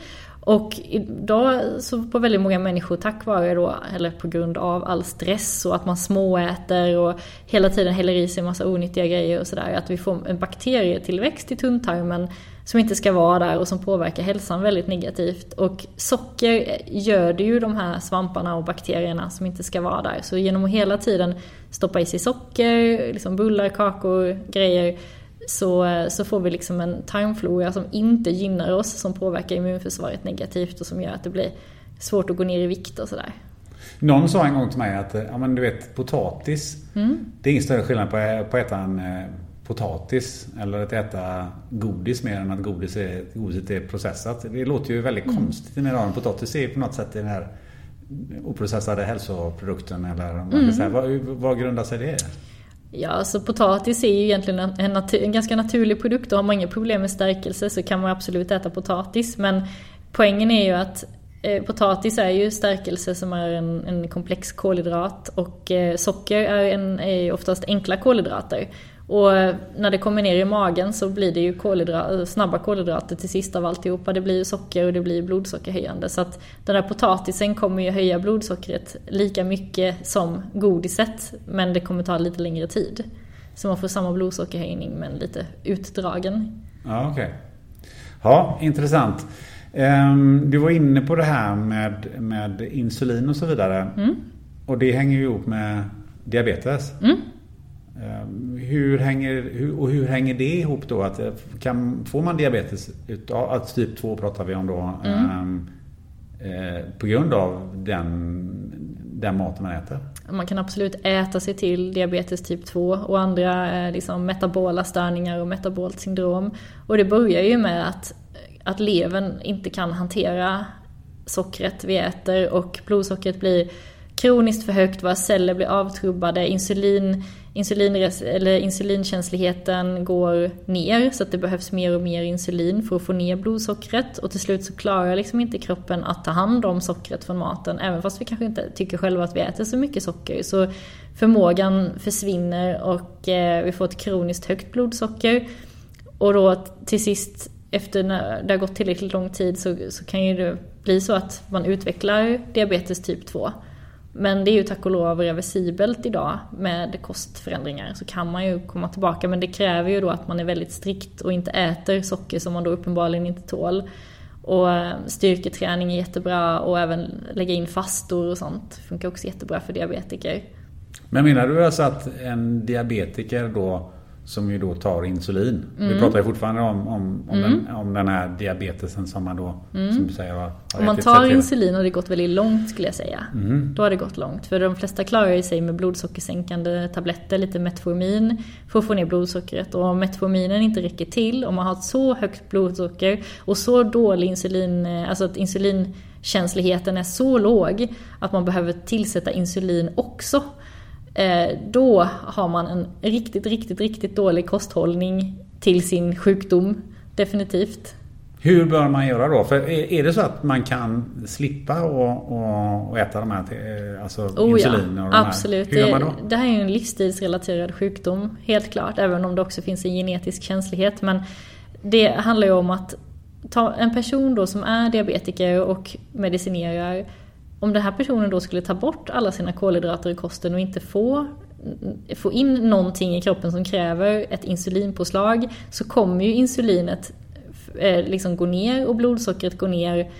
Speaker 11: Och idag så på väldigt många människor tack vare då, eller på grund av all stress och att man småäter och hela tiden häller i sig en massa onyttiga grejer och sådär, att vi får en bakterietillväxt i tunntarmen som inte ska vara där och som påverkar hälsan väldigt negativt. Och socker göder ju de här svamparna och bakterierna som inte ska vara där. Så genom att hela tiden stoppa i sig socker, liksom bullar, kakor, grejer så, så får vi liksom en tarmflora som inte gynnar oss, som påverkar immunförsvaret negativt och som gör att det blir svårt att gå ner i vikt och sådär.
Speaker 2: Någon sa en gång till mig att ja, men du vet, potatis, mm. det är ingen större skillnad på, på att äta en eh, potatis eller att äta godis mer än att godis är, godiset är processat. Det låter ju väldigt mm. konstigt i mina Potatis är på något sätt den här oprocessade hälsoprodukten eller mm. Vad, vad grundar sig det?
Speaker 11: Ja, alltså potatis är ju egentligen en, natur, en ganska naturlig produkt och har man inga problem med stärkelse så kan man absolut äta potatis. Men poängen är ju att eh, potatis är ju stärkelse som är en, en komplex kolhydrat och eh, socker är, en, är oftast enkla kolhydrater. Och när det kommer ner i magen så blir det ju kolhydrat, snabba kolhydrater till sist av alltihopa. Det blir ju socker och det blir blodsockerhöjande. Så att den där potatisen kommer ju höja blodsockret lika mycket som godiset. Men det kommer ta lite längre tid. Så man får samma blodsockerhöjning men lite utdragen.
Speaker 2: Ja, okej. Okay. Ja, intressant. Ehm, du var inne på det här med, med insulin och så vidare. Mm. Och det hänger ju ihop med diabetes. Mm. Ehm, hur hänger, och hur hänger det ihop då? Att, eh, kan, får man diabetes utav, att typ 2 pratar vi om då, mm. um, eh, på grund av den, den maten man äter?
Speaker 11: Man kan absolut äta sig till diabetes typ 2 och andra eh, liksom, metabola störningar och metabolt syndrom. Och det börjar ju med att, att levern inte kan hantera sockret vi äter och blodsockret blir kroniskt för högt, våra celler blir avtrubbade, insulin insulin, eller insulinkänsligheten går ner så att det behövs mer och mer insulin för att få ner blodsockret. Och till slut så klarar liksom inte kroppen att ta hand om sockret från maten även fast vi kanske inte tycker själva att vi äter så mycket socker. Så förmågan försvinner och eh, vi får ett kroniskt högt blodsocker. Och då till sist efter när det har gått tillräckligt lång tid så, så kan ju det bli så att man utvecklar diabetes typ 2 men det är ju tack och lov reversibelt idag med kostförändringar. Så kan man ju komma tillbaka men det kräver ju då att man är väldigt strikt och inte äter socker som man då uppenbarligen inte tål. Och eh, styrketräning är jättebra och även lägga in fastor och sånt funkar också jättebra för diabetiker.
Speaker 2: Men menar du alltså att en diabetiker då som ju då tar insulin.
Speaker 11: Mm.
Speaker 2: Vi pratar ju fortfarande om, om, om,
Speaker 11: Mm.
Speaker 2: den, om den här diabetesen som man då,
Speaker 11: Mm.
Speaker 2: som säger, har, har
Speaker 11: Om man tar insulin har det gått väldigt långt skulle jag säga.
Speaker 2: Mm.
Speaker 11: Då har det gått långt. För de flesta klarar ju sig med blodsockersänkande tabletter, lite Metformin, för att få ner blodsockret. Och om Metforminen inte räcker till, om man har så högt blodsocker och så dålig insulin, eh, alltså att insulinkänsligheten är så låg att man behöver tillsätta insulin också. Eh, då har man en riktigt, riktigt, riktigt dålig kosthållning till sin sjukdom. Definitivt.
Speaker 2: Hur bör man göra då? För är, det så att man kan slippa och, och, och äta de här, eh, alltså
Speaker 11: Oh ja,
Speaker 2: insulin och de här?
Speaker 11: absolut.
Speaker 2: Hur gör man då?
Speaker 11: det här är ju en livsstilsrelaterad sjukdom, helt klart. Även om det också finns en genetisk känslighet. Men det handlar ju om att ta en person då som är diabetiker och medicinerar. Om den här personen då skulle ta bort alla sina kolhydrater i kosten och inte få få in någonting i kroppen som kräver ett insulinpåslag så kommer ju insulinet eh, liksom gå ner och blodsockret gå ner.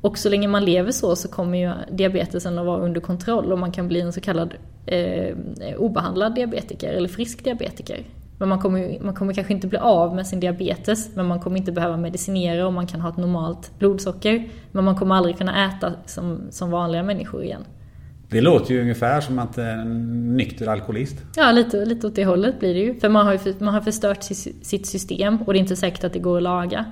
Speaker 11: Och så länge man lever så så kommer ju diabetesen att vara under kontroll och man kan bli en så kallad eh, obehandlad diabetiker eller frisk diabetiker. Men man kommer, man kommer kanske inte bli av med sin diabetes men man kommer inte behöva medicinera och man kan ha ett normalt blodsocker. Men man kommer aldrig kunna äta som, som vanliga människor igen.
Speaker 2: Det låter ju ungefär som att en nykter alkoholist.
Speaker 11: Ja, lite, lite åt det hållet blir det ju. För man har, ju man har förstört si- sitt system och det är inte säkert att det går att laga.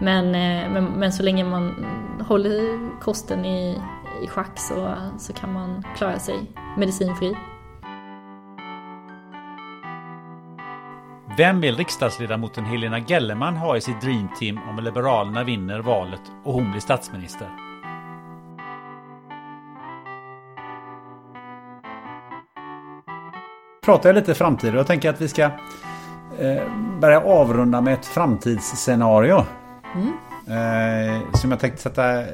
Speaker 11: Men, eh, men, men så länge man håller kosten i, i schack så, så kan man klara sig medicinfri.
Speaker 12: Vem vill riksdagsledamoten Helena Gellerman ha i sitt dreamteam om Liberalerna vinner valet och hon blir statsminister?
Speaker 2: Pratar jag lite framtid och jag tänker att vi ska eh, börja avrunda med ett framtidsscenario. Eh, som jag tänkte sätta,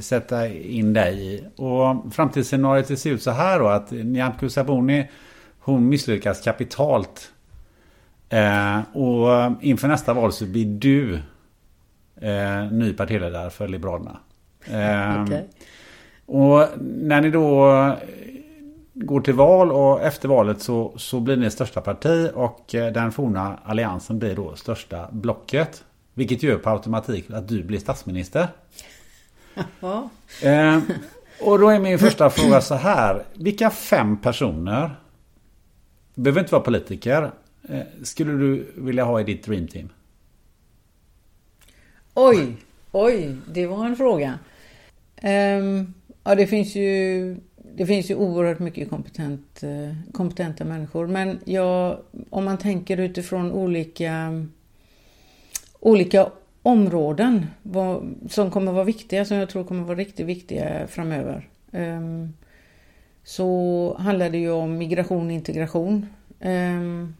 Speaker 2: sätta in dig i. Och framtidsscenariot ser ut så här då att Nyamko Sabuni hon misslyckas kapitalt. Eh, och inför nästa val så blir du eh, ny partiledare för Liberalerna. Eh,
Speaker 13: Okej.
Speaker 2: Och när ni då går till val och efter valet så, så blir ni största parti och eh, den forna alliansen blir då största blocket. Vilket gör på automatik att du blir statsminister. Eh, och då är min första fråga så här. Vilka fem personer, behöver inte vara politiker, eh, Eh, skulle du vilja ha i ditt dreamteam?
Speaker 13: Oj, oj, det var en fråga. Um, ja, det finns ju det finns ju oerhört mycket kompetent, eh, kompetenta människor. Men jag, om man tänker utifrån olika, olika områden vad, som kommer vara viktiga, som jag tror kommer vara riktigt viktiga framöver. Um, så handlar det ju om migration och integration. Um,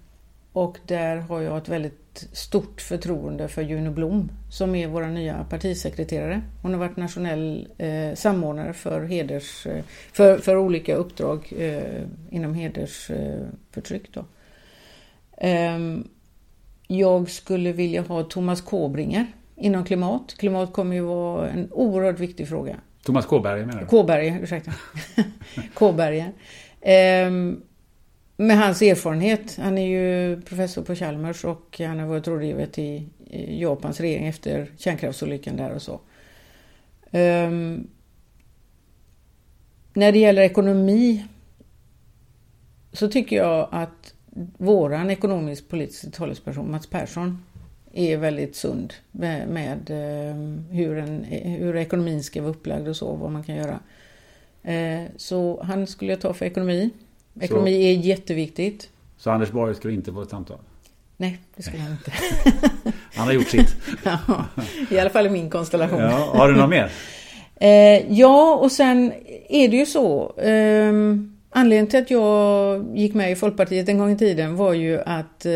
Speaker 13: och där har jag ett väldigt stort förtroende för Juno Blom som är vår nya partisekreterare. Hon har varit nationell eh, samordnare för, heders, eh, för, för olika uppdrag eh, inom hedersförtryck. Eh. Ehm, jag skulle vilja ha Thomas Kåbringer inom klimat. Klimat kommer ju vara en oerhört viktig fråga.
Speaker 2: Thomas Kåberg menar du?
Speaker 13: Kåberger, ursäkta. Kåberger. Ehm, med hans erfarenhet, han är ju professor på Chalmers och han har varit rådgivare till Japans regering efter kärnkraftsolyckan där och så. Um, när det gäller ekonomi så tycker jag att våran ekonomisk-politiska talesperson Mats Persson är väldigt sund med, med eh, hur, en, hur ekonomin ska vara upplagd och så, vad man kan göra. Eh, så han skulle jag ta för ekonomi. Ekonomi är jätteviktigt.
Speaker 2: Så Anders Borg skulle inte få ett samtal?
Speaker 13: Nej, det skulle han inte.
Speaker 2: Han har gjort sitt.
Speaker 13: ja, I alla fall i min konstellation.
Speaker 2: Ja, har du något mer?
Speaker 13: Eh, ja, och sen är det ju så. ehm, anledningen till att jag gick med i Folkpartiet en gång i tiden var ju att eh,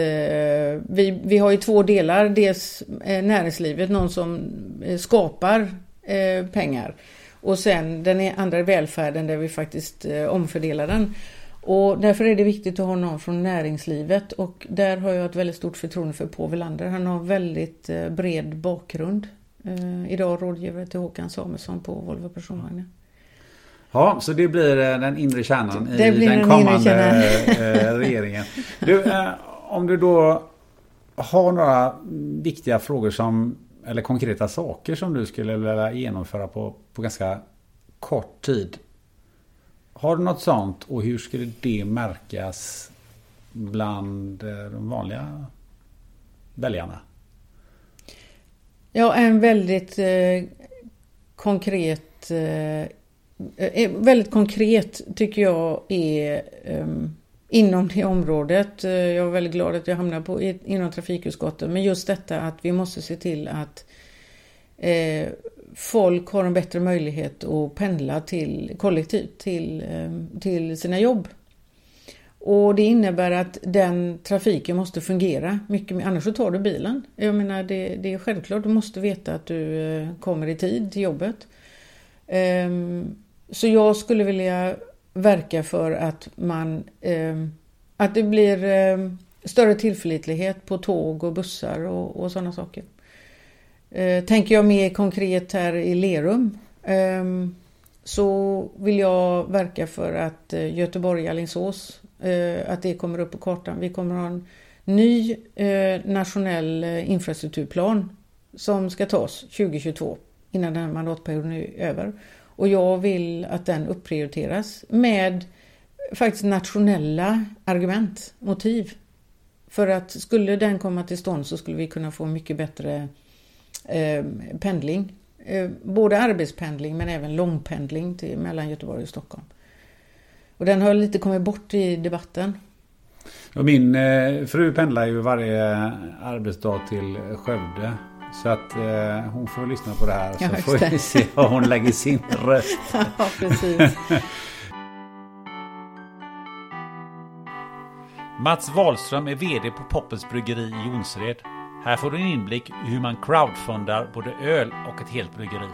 Speaker 13: vi, vi har ju två delar. Dels eh, näringslivet, någon som eh, skapar eh, pengar. Och sen den andra är välfärden där vi faktiskt eh, omfördelar den. Och därför är det viktigt att ha någon från näringslivet och där har jag ett väldigt stort förtroende för Paul Welander. Han har väldigt eh, bred bakgrund. Eh, idag rådgivare till Håkan Samuelsson på Volvo Personvagnar.
Speaker 2: Ja, så det blir eh, den inre kärnan i den kommande regeringen. Du, om du då har några viktiga frågor som eller konkreta saker som du skulle vilja genomföra på, på ganska kort tid. Har du något sånt och hur skulle det märkas bland eh, de vanliga väljarna?
Speaker 13: Ja, en väldigt eh, konkret eh, eh, eh väldigt konkret tycker jag är um, inom det området. Jag är väldigt glad att jag hamnar på, inom trafikutskottet. Men just detta att vi måste se till att folk har en bättre möjlighet att pendla till kollektivt till, eh, till sina jobb. Och det innebär att den trafiken måste fungera mycket mer, annars så tar du bilen. Jag menar det, det är självklart, du måste veta att du eh, kommer i tid till jobbet. Ehm, så jag skulle vilja verka för att man ehm, att det blir ehm, större tillförlitlighet på tåg och bussar och, och sådana saker. Eh, tänker jag mer konkret här i Lerum ehm, så vill jag verka för att eh, Göteborg-Alingsås eh, att det kommer upp på kartan. Vi kommer ha en ny nationell infrastrukturplan som ska tas 2022 innan den här mandatperioden är över. Och jag vill att den upprioriteras med faktiskt nationella argument, motiv. För att skulle den komma till stånd så skulle vi kunna få mycket bättre eh, pendling. Eh, både arbetspendling men även långpendling till, mellan Göteborg och Stockholm. Och den har lite kommit bort i debatten.
Speaker 2: Och min eh, fru pendlar ju varje arbetsdag till Skövde. Så att eh, hon får lyssna på det här så får vi se var hon lägger sin röst.
Speaker 13: ja, precis.
Speaker 6: Mats Wahlström är VD på Poppels Bryggeri i Jonsered. Här får du en inblick i hur man crowdfundar både öl och ett helt bryggeri.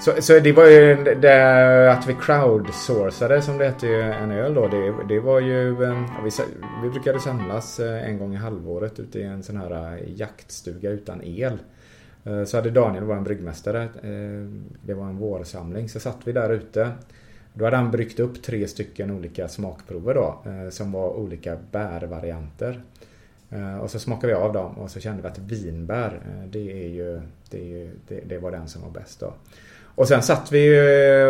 Speaker 14: Så, så det var ju det att vi crowdsourcade som det hette en öl då. Det, det var ju, eh, ja, vi, vi brukade samlas eh, en gång i halvåret ute i en sån här eh, jaktstuga utan el. Så hade Daniel, vår bryggmästare, det var en vårsamling, så satt vi där ute. Då hade han bryggt upp tre stycken olika smakprover då, eh, som var olika bärvarianter. Eh, och så smakade vi av dem och så kände vi att vinbär, eh, det, är ju, det, är ju, det, det var den som var bäst då. Och sen satt vi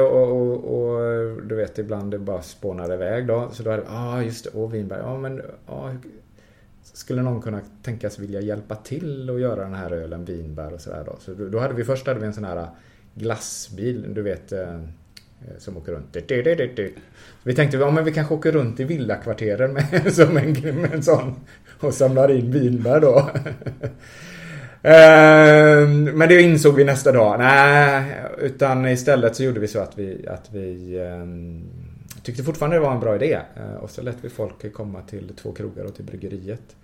Speaker 14: och, och, och, du vet ibland det bara spånade iväg då. Så då hade vi, ja ah, just det, åh vinbär. ja men ah, skulle någon kunna tänkas vilja hjälpa till och göra den här ölen vinbär och sådär då. Så då hade vi först hade vi en sån här glassbil, du vet Eh, som åker runt. Vi tänkte ja, men vi kanske åker runt i villakvarteren med, som en, med en sån och samlar in vinbär då. Ehm, men det insåg vi nästa dag. Nej, utan istället så gjorde vi så att vi, att vi ehm, tyckte fortfarande det var en bra idé. Eh, och så lät vi folk komma till två krogar och till bryggeriet.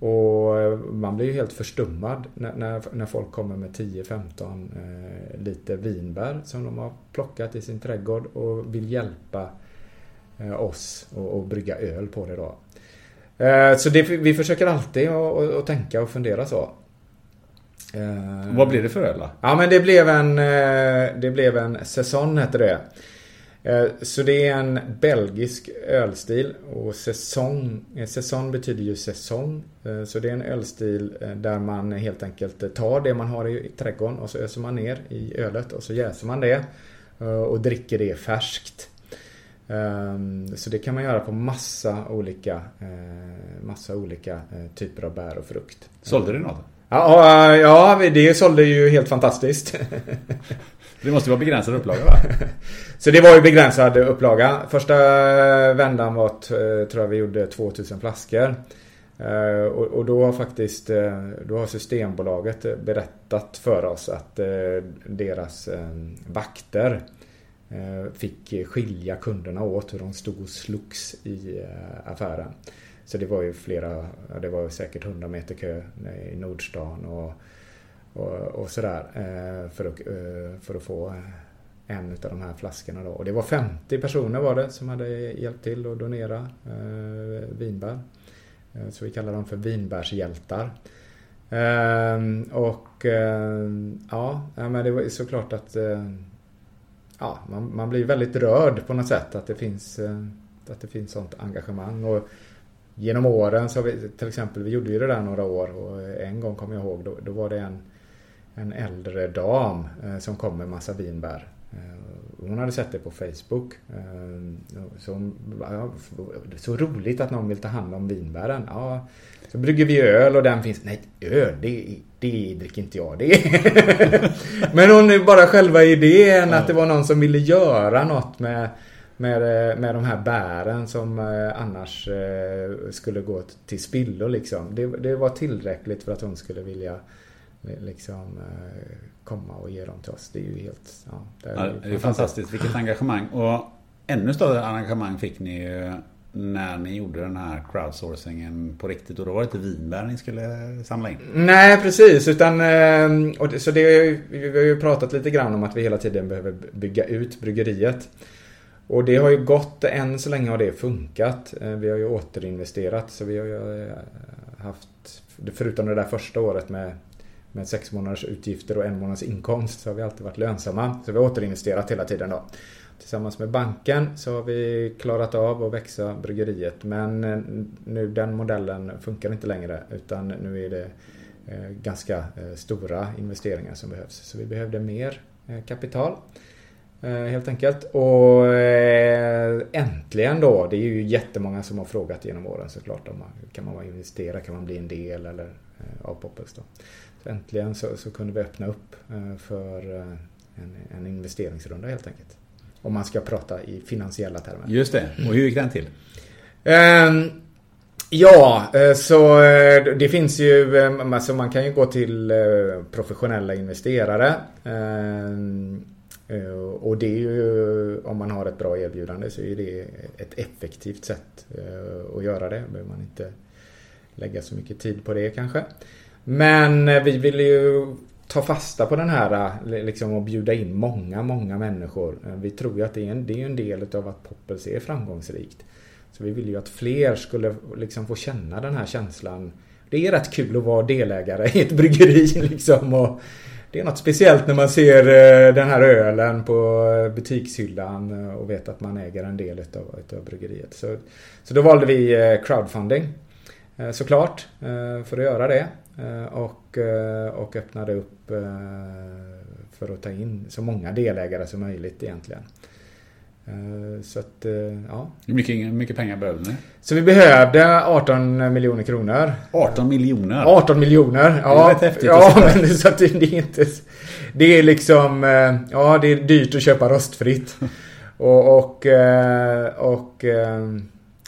Speaker 14: Och man blir ju helt förstummad när, när, när folk kommer med 10-15 eh, liter vinbär som de har plockat i sin trädgård och vill hjälpa eh, oss att brygga öl på det då. Eh, så det, vi försöker alltid att tänka och fundera så.
Speaker 2: Uh, Vad blev det för öl då?
Speaker 14: Ja men det blev en, uh, det blev en Saison hette det. Uh, så det är en belgisk ölstil och säsong, säsong betyder ju säsong. Så det är en ölstil där man helt enkelt tar det man har i trädgården och så öser man ner i ölet och så jäser man det och dricker det färskt. Så det kan man göra på massa olika, massa olika typer av bär och frukt.
Speaker 2: Sålde du något?
Speaker 14: Ja, ja, det sålde ju helt fantastiskt.
Speaker 2: Det måste vara begränsad upplaga va?
Speaker 14: Så det var ju begränsad upplaga. Första vändan var, eh, tror jag vi gjorde 2000 flaskor. Eh, och då har faktiskt eh, då har Systembolaget berättat för oss att deras vakter fick skilja kunderna åt hur de stod och slogs i affären. Så det var ju flera, det var säkert 100 meter kö i Nordstan och, och, och sådär eh, för att, eh, för att få eh, en av de här flaskorna då. Och det var 50 personer var det som hade hjälpt till att donera vinbär. Så vi kallar dem för vinbärshjältar. Ehm, och ehm, ja, men det var såklart att ja, man, man blir väldigt rörd på något sätt att det finns, att det finns sånt engagemang. Och genom åren så har vi, till exempel, vi gjorde ju det där några år och en gång kommer jag ihåg, då, då var det en, en äldre dam eh, som kom med massa vinbär. Eh, hon hade sett det på Facebook. Eh, så, ja, så roligt att någon vill ta hand om vinbären. Ja, så brygger vi öl och den finns... Nej, öl, det, det dricker inte jag. Det. Men hon är bara själva idén att det var någon som ville göra något med, med, eh, med de här bären som eh, annars eh, skulle gå till spillo liksom. Det, det var tillräckligt för att hon skulle vilja liksom komma och ge dem till oss. Det är ju helt... Ja,
Speaker 2: det är, ja, det är fantastiskt. Vilket engagemang. Och ännu större engagemang fick ni ju när ni gjorde den här crowdsourcingen på riktigt och då var det inte vinbär ni skulle samla in?
Speaker 14: Nej precis utan ehm, och så det, vi har ju pratat lite grann om att vi hela tiden behöver bygga ut bryggeriet. Och det har ju gått, än så länge har det funkat. Eh, vi har ju återinvesterat så vi har ju eh, haft, förutom det där första året med med sex månaders utgifter och en månads inkomst så har vi alltid varit lönsamma. Så vi har återinvesterat hela tiden då. Tillsammans med banken så har vi klarat av att växa bryggeriet men eh, nu den modellen funkar inte längre utan nu är det eh, ganska eh, stora investeringar som behövs. Så vi behövde mer kapital helt enkelt. Och äntligen då, det är ju jättemånga som har frågat genom åren såklart om kan man investera, kan man bli en del eller av Poppels då. Äntligen så, så kunde vi öppna upp för en, en investeringsrunda helt enkelt. Om man ska prata i finansiella termer.
Speaker 2: Just det. Och hur gick den till?
Speaker 14: Um, ja, eh, så eh, det finns ju, ehm, alltså man kan ju gå till eh, professionella investerare. Um, och det är ju, om man har ett bra erbjudande så är det ett effektivt sätt att göra det. behöver man inte lägga så mycket tid på det kanske. Men eh, vi vill ju ta fasta på den här eh, liksom och bjuda in många, många människor. Eh, vi tror ju att det är en, det är en del av att Poppels är framgångsrikt. Så vi vill ju att fler skulle liksom få känna den här känslan. Det är rätt kul att vara delägare i ett bryggeri liksom. Och det är något speciellt när man ser den här ölen på butikshyllan och vet att man äger en del utav, utav bryggeriet. Så, så då valde vi crowdfunding. Såklart, för att göra det. Och, och öppnade upp Eh, för att ta in så många delägare som möjligt egentligen. Eh, så att, eh, ja.
Speaker 2: Hur mycket, mycket pengar behövde ni?
Speaker 14: Så vi behövde 18 miljoner kronor.
Speaker 2: 18 miljoner?
Speaker 14: 18 miljoner, ja. Det är rätt häftigt ja, men så att det, det är inte... Det är liksom... Ja, det är dyrt att köpa rostfritt. Och... och, och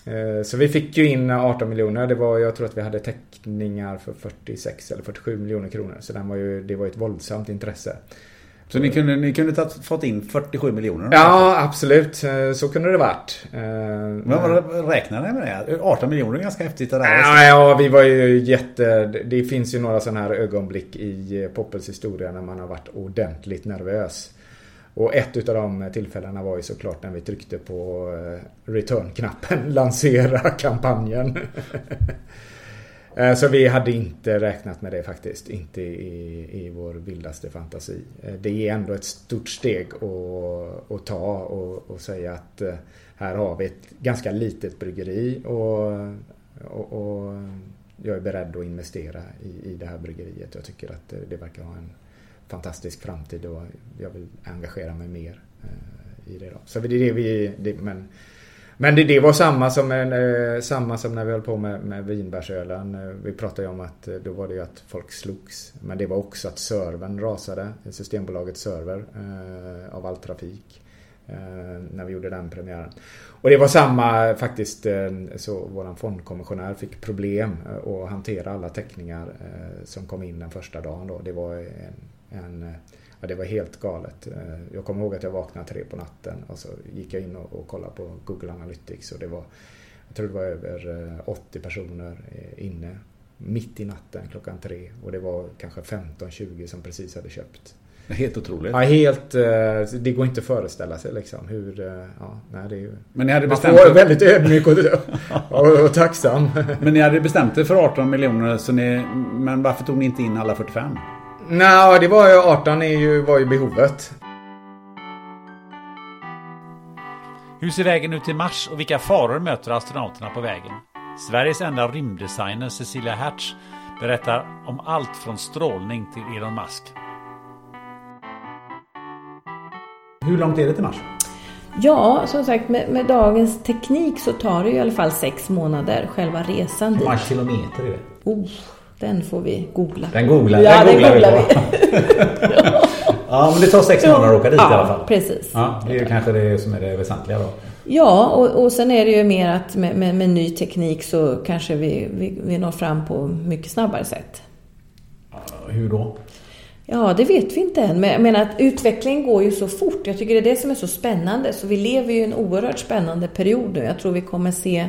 Speaker 14: Eh, så vi fick ju in 18 miljoner. Det var, jag tror att vi hade teckningar för 46 eller 47 miljoner kronor. Så den var ju, det var ett våldsamt intresse.
Speaker 2: Så ni kunde, ni kunde ta, fått in 47 miljoner?
Speaker 14: Ja, absolut. Eh, så kunde det varit. Eh,
Speaker 2: men vad räknade ni med det? 18 miljoner är ganska häftigt. Det där.
Speaker 14: Ja, ja, vi var ju jätte... Det finns ju några sådana här ögonblick i Poppels historia när man har varit ordentligt nervös. Och ett utav de tillfällena var ju såklart när vi tryckte på eh, return-knappen, lansera kampanjen. Eh, så vi hade inte räknat med det faktiskt, inte i, i vår vildaste fantasi. Eh, det är ändå ett stort steg att, att ta och, och säga att eh, här har vi ett ganska litet bryggeri och, och, och jag är beredd att investera i, i det här bryggeriet. Jag tycker att det, det verkar ha en fantastisk framtid och jag vill engagera mig mer i det. Då. Så det är det vi... Det, men men det, det var samma som, en, eh, samma som när vi höll på med, med vinbärsölen. Eh, vi pratade ju om att eh, då var det ju att folk slogs. Men det var också att servern rasade. Systembolagets server eh, av all trafik. Eh, när vi gjorde den premiären. Och det var samma faktiskt. Eh, så våran fondkommissionär fick problem eh, att hantera alla teckningar som kom in den första dagen. Då. Det var en en, eh, ja, det var helt galet. Eh, jag kommer ihåg att jag vaknade tre på natten och så gick jag in och, och kollade på Google Analytics och det var jag tror det var över 80 eh, personer inne mitt i natten klockan tre och det var kanske 15-20 som precis hade köpt.
Speaker 2: Helt otroligt.
Speaker 14: Ja, helt. Det går inte att föreställa sig liksom hur... Ja, nej, det är ju...
Speaker 2: Men ni hade
Speaker 14: bestämt Man får väldigt ödmjuk och, och, och, tacksam.
Speaker 2: Men ni hade bestämt er för 18 miljoner så ni... Men varför tog ni inte in alla 45?
Speaker 14: Nej, det var ju 18 är ju, var ju behovet.
Speaker 6: Hur ser vägen ut till Mars och vilka faror möter astronauterna på vägen? Sveriges enda rymddesigner Cecilia Hertz berättar om allt från strålning till Elon Musk.
Speaker 2: Hur långt är det till Mars?
Speaker 4: Ja, som sagt med, med dagens teknik så tar det ju i alla fall sex månader själva resan
Speaker 2: Hur
Speaker 4: dit.
Speaker 2: många kilometer är det?
Speaker 4: Oh, den får vi googla.
Speaker 2: Den googlar,
Speaker 4: ja,
Speaker 2: den googlar,
Speaker 4: googlar
Speaker 2: vi på. ja, men det tar sex månader att åka dit
Speaker 4: Ja,
Speaker 2: i alla fall.
Speaker 4: precis.
Speaker 2: Ja, det är ju kanske det som är det väsentliga då.
Speaker 4: Ja, och, och sen är det ju mer att med, med, med ny teknik så kanske vi, vi, vi når fram på mycket snabbare sätt.
Speaker 2: Hur då?
Speaker 4: Ja, det vet vi inte än. Men jag menar att utvecklingen går ju så fort. Jag tycker det är det som är så spännande. Så vi lever ju i en oerhört spännande period nu. Jag tror vi kommer se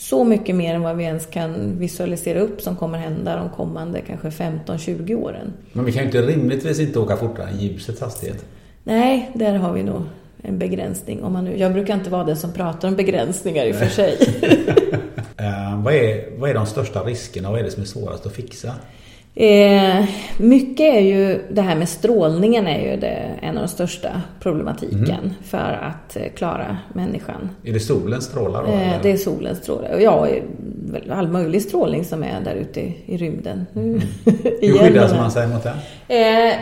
Speaker 4: så mycket mer än vad vi ens kan visualisera upp som kommer hända de kommande kanske 15-20 åren.
Speaker 2: Men vi kan ju inte rimligtvis inte åka fortare än ljusets hastighet.
Speaker 4: Nej, där har vi nog en begränsning. Om man nu, jag brukar inte vara den som pratar om begränsningar i och för sig.
Speaker 2: Eh, vad, är, vad är de största riskerna och vad är det som är svårast att fixa?
Speaker 4: Eh, mycket är ju, det här med strålningen är ju det, en av de största problematiken
Speaker 2: Mm.
Speaker 4: för att eh, klara människan.
Speaker 2: Är det solens strålar då?
Speaker 4: Eh, det är solens strålar. Ja, väl all möjlig strålning som är där ute i, i rymden.
Speaker 2: Hur
Speaker 4: Igen
Speaker 2: skyddas
Speaker 4: med
Speaker 2: man
Speaker 4: det.
Speaker 2: sig mot den?
Speaker 4: Eh,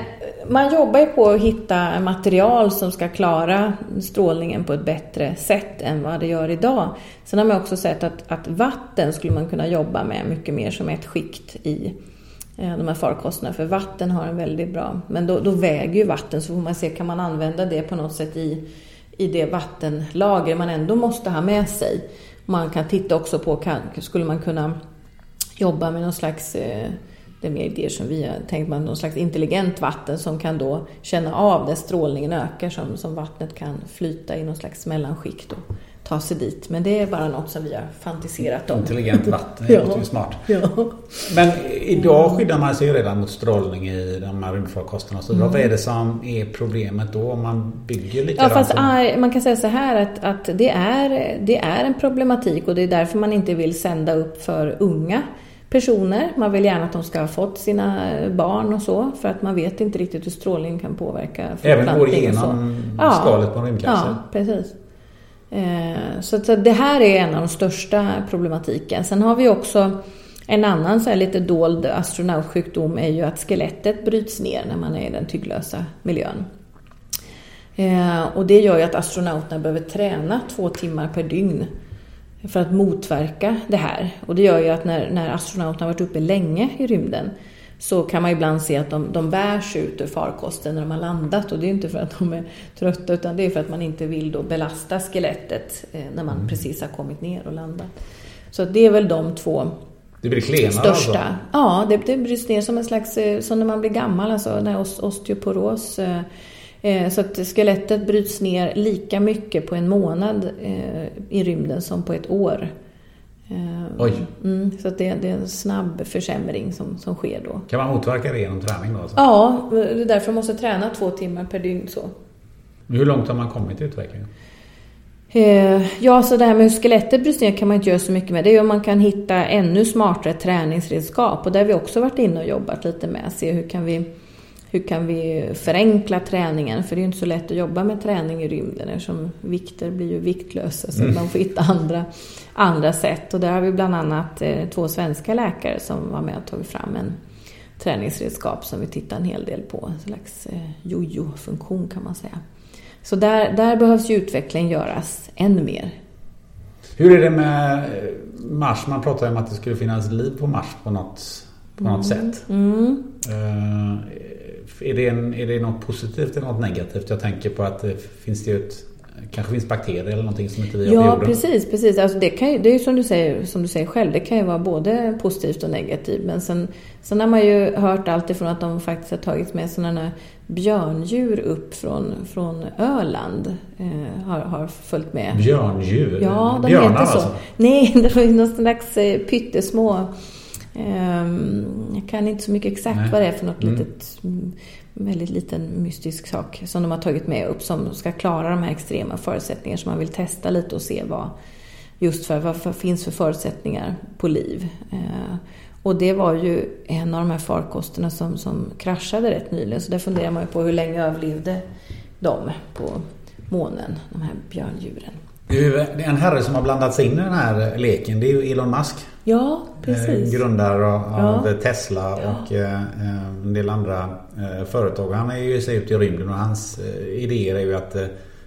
Speaker 4: man jobbar ju på att hitta material som ska klara strålningen på ett bättre sätt än vad det gör idag. Sen har man också sett att, att vatten skulle man kunna jobba med mycket mer som ett skikt i eh, Eh, de här farkosterna. För vatten har en väldigt bra... Men då, då väger ju vatten så får man se, kan man använda det på något sätt i, i det vattenlager man ändå måste ha med sig. Man kan titta också på, kan, skulle man kunna jobba med någon slags, eh, det är mer idéer som vi har tänkt, man någon slags intelligent vatten som kan då känna av där strålningen ökar som, som vattnet kan flyta i någon slags mellanskikt och ta sig dit. Men det är bara något som vi har fantiserat om.
Speaker 2: Intelligent vatten, det
Speaker 4: Ja.
Speaker 2: låter ju smart.
Speaker 4: Ja.
Speaker 2: Men idag skyddar man sig ju redan mot strålning i de här rymdfarkosterna. Så
Speaker 4: Mm.
Speaker 2: vad är det som är problemet då om man bygger
Speaker 4: Ja,
Speaker 2: likadant?
Speaker 4: fast
Speaker 2: som-
Speaker 4: man kan säga så här att, att det, är, det är en problematik och det är därför man inte vill sända upp för unga personer. Man vill gärna att de ska ha fått sina barn och så för att man vet inte riktigt hur strålning kan påverka
Speaker 2: Även går igenom skalet på en rymdkapsel?
Speaker 4: Ja, precis. Eh, så det här är en av de största problematiken. Sen har vi också en annan så här lite dold astronautsjukdom är ju att skelettet bryts ner när man är i den tygglösa miljön. Eh, och det gör ju att astronauterna behöver träna två timmar per dygn för att motverka det här. Och det gör ju att när, när astronauterna har varit uppe länge i rymden så kan man ibland se att de, de bärs ut ur farkosten när de har landat. Och det är inte för att de är trötta utan det är för att man inte vill då belasta skelettet eh, när man precis har kommit ner och landat. Så det är väl de två
Speaker 2: Det blir klenare
Speaker 4: största.
Speaker 2: alltså?
Speaker 4: Ja, det, det bryts ner som en slags, eh, som när man blir gammal, alltså os- osteoporos. eh, Så att skelettet bryts ner lika mycket på en månad i rymden som på ett år. Eh,
Speaker 2: Oj.
Speaker 4: Mm, så det, det är en snabb försämring som, som sker då.
Speaker 2: Kan man motverka det genom träning då? Alltså?
Speaker 4: Ja, det är därför man måste träna två timmar per dygn så.
Speaker 2: Hur långt har man kommit i utvecklingen?
Speaker 4: Eh, Ja, så det här med hur skelettet bryts ner kan man inte göra så mycket med. Det är ju om man kan hitta ännu smartare träningsredskap. Och där har vi också varit inne och jobbat lite med. Se hur kan vi, hur kan vi förenkla träningen? För det är ju inte så lätt att jobba med träning i rymden eftersom vikter blir ju viktlösa. Så
Speaker 15: Mm.
Speaker 4: man får hitta andra, andra sätt. Och där har vi bland annat eh, två svenska läkare som var med och tagit fram en träningsredskap som vi tittar en hel del på. En slags eh, jojo-funktion kan man säga. Så där, där behövs ju utveckling göras ännu mer.
Speaker 2: Hur är det med eh, Mars? Man pratar ju om att det skulle finnas liv på Mars på något, på något sätt.
Speaker 4: Mm.
Speaker 2: Eh, är, det en, är det något positivt eller något negativt? Jag tänker på att det finns det ett, kanske finns bakterier eller någonting som inte vi har på
Speaker 4: Ja,
Speaker 2: jorden.
Speaker 4: precis. precis. Alltså det, kan ju, det är ju som du, säger, som du säger själv, det kan ju vara både positivt och negativt. Men sen, sen har man ju hört allt ifrån att de faktiskt har tagit med sådana björndjur upp från, från Öland. Eh, har, har följt med.
Speaker 2: Björndjur?
Speaker 4: Ja, de
Speaker 2: Björnar
Speaker 4: heter så.
Speaker 2: alltså?
Speaker 4: Nej, det var ju någon slags eh, pyttesmå... ehm, jag kan inte så mycket exakt
Speaker 2: Nej.
Speaker 4: vad det är för något
Speaker 2: Mm.
Speaker 4: litet, mm, väldigt liten mystisk sak som de har tagit med upp som ska klara de här extrema förutsättningarna som man vill testa lite och se vad just för vad för, finns för förutsättningar på liv. Eh, och det var ju en av de här farkosterna som, som kraschade rätt nyligen så där funderar man ju på hur länge överlevde de på månen, de här björndjuren.
Speaker 2: En herre som har blandats in i den här leken. Det är ju Elon Musk.
Speaker 4: Ja, precis.
Speaker 2: Eh, grundare av
Speaker 4: Ja.
Speaker 2: Tesla och eh, en del andra eh, företag. Han är ju sig ut i rymden och hans eh, idéer är ju att eh,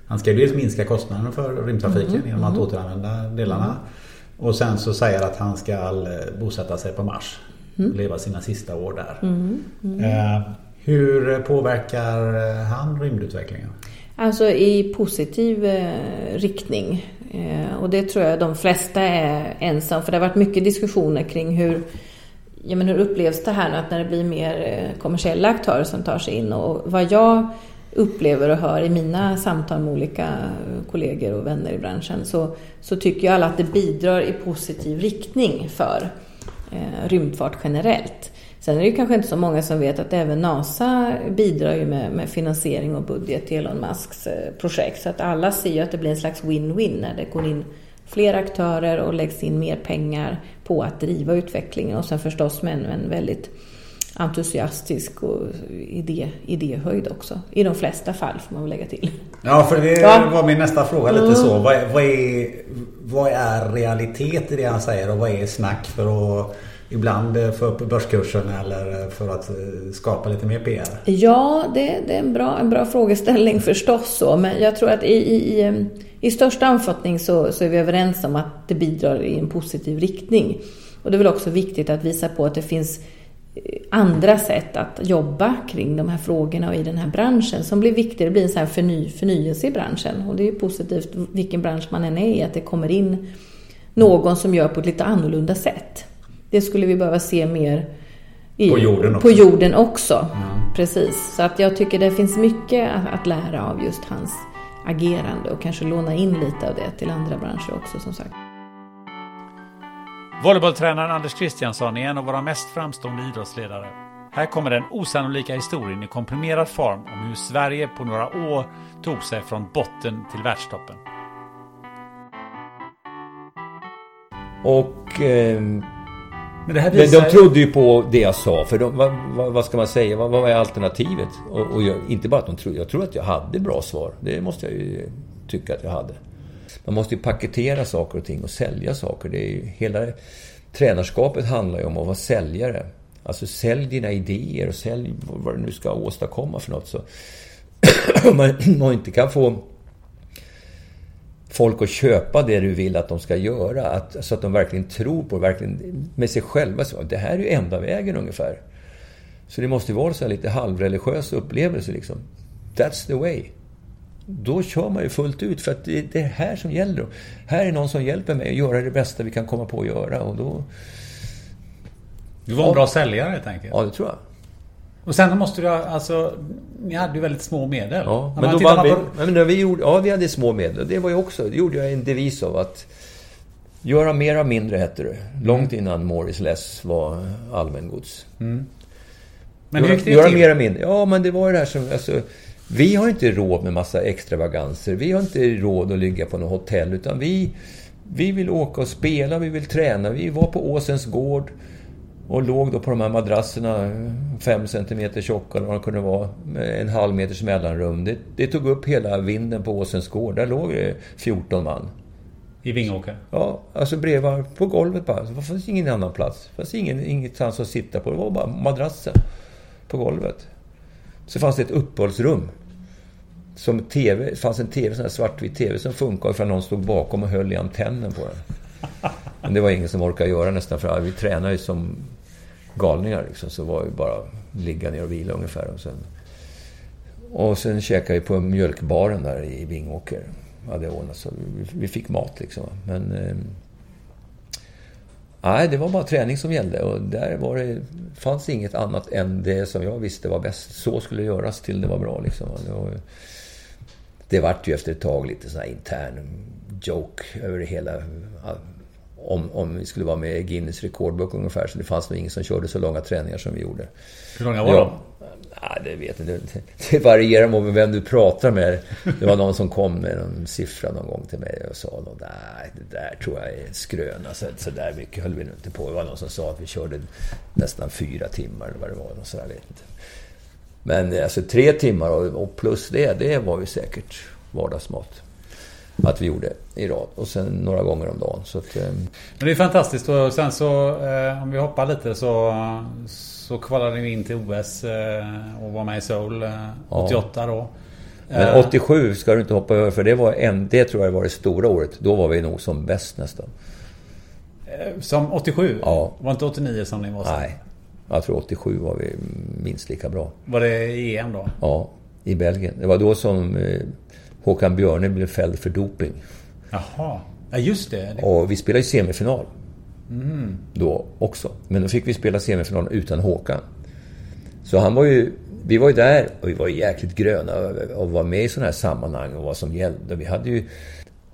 Speaker 2: han ska dels minska kostnaden för rymdtrafiken
Speaker 4: Mhm,
Speaker 2: genom att
Speaker 4: mhm.
Speaker 2: återanvända delarna. Och sen så säger att han ska eh, bosätta sig på Mars.
Speaker 4: Mm.
Speaker 2: Och leva sina sista år där.
Speaker 4: Mm, mm.
Speaker 2: Eh, hur påverkar eh, han rymdutvecklingen?
Speaker 4: Alltså i positiv eh, riktning. Eh, och det tror jag de flesta är ensam. För det har varit mycket diskussioner kring hur, ja, men hur upplevs det här nu att när det blir mer eh, kommersiella aktörer som tar sig in. Och vad jag upplever och hör i mina samtal med olika eh, kollegor och vänner i branschen så, så tycker ju alla att det bidrar i positiv riktning för eh, rymdfart generellt. Sen är det ju kanske inte så många som vet att även NASA bidrar ju med, med finansiering och budget till Elon Musks eh, projekt. Så att alla ser ju att det blir en slags win-win när det går in fler aktörer och läggs in mer pengar på att driva utvecklingen. Och sen förstås med en, väldigt entusiastisk och idé, idéhöjd också. I de flesta fall får man väl lägga till.
Speaker 2: Ja, för det
Speaker 4: Ja.
Speaker 2: var min nästa fråga lite
Speaker 4: Mm.
Speaker 2: så. Vad är, vad, är, vad är realitet i det han säger och vad är snack för att ibland eh, få upp börskursen eller för att eh, skapa lite mer PR?
Speaker 4: Ja, det, det är en bra, en bra frågeställning förstås. Så. Men jag tror att i, i, i, största omfattning så, så är vi överens om att det bidrar i en positiv riktning. Och det är väl också viktigt att visa på att det finns eh, andra sätt att jobba kring de här frågorna och i den här branschen som blir viktigare. Det blir en sån här förny, förnyelse i branschen. Och det är positivt vilken bransch man än är i, att det kommer in någon som gör på ett lite annorlunda sätt. Det skulle vi behöva se mer i,
Speaker 2: På jorden också.
Speaker 4: På jorden också. Precis. Så att jag tycker det finns mycket att, att lära av just hans agerande och kanske låna in lite av det till andra branscher också som sagt.
Speaker 6: Volleybolltränaren Anders Kristiansson är en av våra mest framstående idrottsledare. Här kommer den osannolika historien i komprimerad form om hur Sverige på några år tog sig från botten till världstoppen.
Speaker 15: Och... Eh,
Speaker 6: Men det här visar-
Speaker 15: de trodde ju på det jag sa. För de, vad, vad, vad ska man säga? Vad, vad är alternativet? Och, och jag, inte bara att de trodde. Jag tror att jag hade bra svar. Det måste jag ju tycka att jag hade. Man måste ju paketera saker och ting och sälja saker. Det är ju, hela tränarskapet handlar ju om att vara säljare. Alltså sälj dina idéer och sälj vad du nu ska åstadkomma för något. Så man, man inte kan få folk att köpa det du vill att de ska göra. Att, så att de verkligen tror på det, verkligen med sig själva. Så, det här är ju enda vägen ungefär. Så det måste ju vara så lite halvreligiös upplevelse liksom. That's the way. Då kör man ju fullt ut för att det, det är här som gäller. Här är någon som hjälper mig att göra det bästa vi kan komma på att göra och då...
Speaker 6: Du var en
Speaker 15: Ja.
Speaker 6: bra säljare helt enkelt.
Speaker 15: Ja, det tror jag.
Speaker 6: Och sen måste du ha, alltså, ni hade ju väldigt små medel.
Speaker 15: Ja, men då vann vi, men när vi, gjorde, ja, vi hade små medel. Det var ju också, det gjorde jag en devis av att göra mer av mindre hette det. Långt innan Morris Less var allmängods.
Speaker 6: Mm. Men hur
Speaker 15: göra,
Speaker 6: gick det
Speaker 15: göra
Speaker 6: till?
Speaker 15: mer av mindre. Ja, men det var ju det här som... Alltså, vi har inte råd med massa extravaganser. Vi har inte råd att ligga på något hotell. Utan vi, vi vill åka och spela, vi vill träna. Vi var på Åsens gård och låg då på de här madrasserna, fem centimeter tjocka eller vad det kunde vara, med en halv meters mellanrum. Det, det tog upp hela vinden på Åsens gård. Där låg det 14 man.
Speaker 6: I Vingåker?
Speaker 15: Ja, alltså bredvid på golvet bara. Det fanns ingen annan plats. Det fanns ingen, ingenstans att sitta på. Det var bara madrassen på golvet. Så fanns det ett uppehållsrum. Som TV, det fanns en TV, sån här svartvit TV som funkade för att någon stod bakom och höll i antennen på den. Men det var ingen som orkade göra nästan för vi tränade ju som galningar liksom. Så var vi bara ligga ner och vila ungefär. Och sen, och sen käkade vi på mjölkbaren där i Vingåker. Hade ordnat så vi, vi fick mat liksom. Men... Eh, nej, det var bara träning som gällde. Och där var det, fanns inget annat än det som jag visste var bäst. Så skulle det göras till det var bra liksom. Det, var, det vart ju efter ett tag lite sån här intern joke över det hela. Om, om vi skulle vara med i Guinness rekordbok ungefär. Så det fanns nog ingen som körde så långa träningar som vi gjorde.
Speaker 6: Hur långa var de?
Speaker 15: Nej, det vet jag inte. Det varierar med vem du pratar med. Det var någon som kom med någon siffra någon gång till mig och sa något, nej, det där tror jag är en skröna. Så, så där mycket höll vi nog inte på. Det var någon som sa att vi körde nästan fyra timmar eller vad det var. Och så där, vet inte. Men alltså tre timmar och, och plus det, det var ju säkert vardagsmat. Att vi gjorde i rad. Och sen några gånger om dagen. Så att, eh,
Speaker 2: Men det är fantastiskt och sen så eh, om vi hoppar lite så så kvalade vi in till OS eh, och var med i Seoul eh, 88 då.
Speaker 15: Men
Speaker 2: Eh,
Speaker 15: 87 ska du inte hoppa över för det var en, det tror jag var det stora året. Då var vi nog som bäst nästan.
Speaker 2: eh, Som 87?
Speaker 15: Ja.
Speaker 2: Var inte 89 som ni var sen?
Speaker 15: Nej. Jag tror 87 var vi minst lika bra.
Speaker 2: Var det EM då?
Speaker 15: Ja, i Belgien. Det var då som eh, Håkan Björne blev fälld för doping.
Speaker 2: Jaha. Ja just det.
Speaker 15: Och vi spelade ju semifinal
Speaker 2: Mm.
Speaker 15: då också. Men då fick vi spela semifinal utan Håkan. Så han var ju... Vi var ju där och vi var jäkligt gröna och var med i sådana här sammanhang och vad som gällde. Vi hade ju...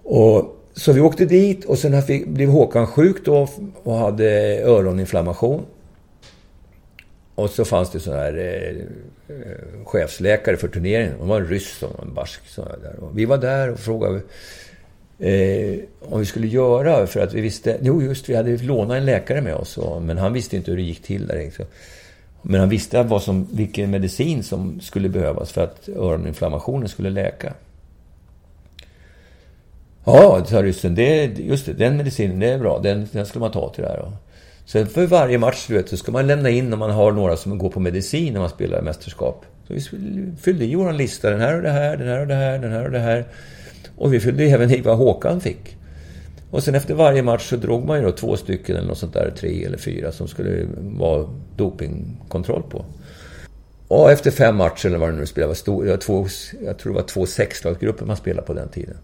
Speaker 15: Och, så vi åkte dit och sen fick, blev Håkan sjuk då och hade öroninflammation. Och så fanns det sån här eh, eh, chefsläkare för turneringen. Det var en ryss och en barsk. Där. Och vi var där och frågade eh, om vi skulle göra för att vi visste... Jo, just vi hade lånat en läkare med oss. Och, men han visste inte hur det gick till där. Så. Men han visste vad som, vilken medicin som skulle behövas för att öroninflammationen skulle läka. Ja, sa ryssen. Det, just det, den medicinen, det är bra. Den, den skulle man ta till det här. Sen för varje match, du vet, så ska man lämna in om man har några som går på medicin när man spelar mästerskap. Så vi fyllde i vår lista. Den här och det här, den här och det här, den här och det här. Och vi fyllde även i vad Håkan fick. Och sen efter varje match så drog man ju då två stycken eller något sånt där, tre eller fyra, som skulle vara dopingkontroll på. Och efter fem matcher eller vad det nu spelade, var stor, jag, två, jag tror det var två sexlagsgrupper man spelade på den tiden.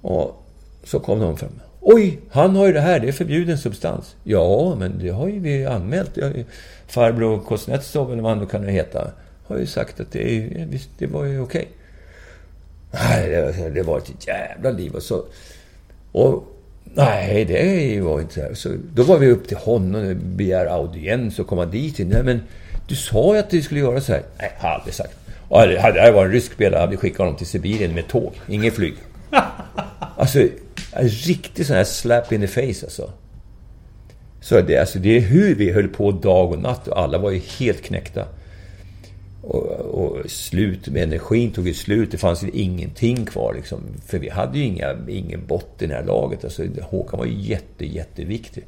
Speaker 15: Och så kom de fram. Oj, han har ju det här, det är förbjuden substans. Ja, men det har ju vi anmält. Ju Farbror Kuznetsov, eller vad han nu kan heta, har ju sagt att det, är, visst, det var ju okej. Nej, det, det var ett jävla liv. Och så, och nej, det var inte så här. Så då var vi upp till honom och begär audiens och komma dit. Nej, men du sa ju att du skulle göra så här. Nej, jag har aldrig sagt. Och det här var en rysk spelare. hade skickat honom till Sibirien med tåg. Inget flyg. Alltså, en riktig sån här slap in the face alltså. Så det, alltså, det är hur vi höll på dag och natt och alla var ju helt knäckta. Och, och slut med energin tog ju slut. Det fanns ju ingenting kvar liksom. För vi hade ju inga, ingen botten i det här laget. Alltså, Håkan var ju jätte, jätteviktig.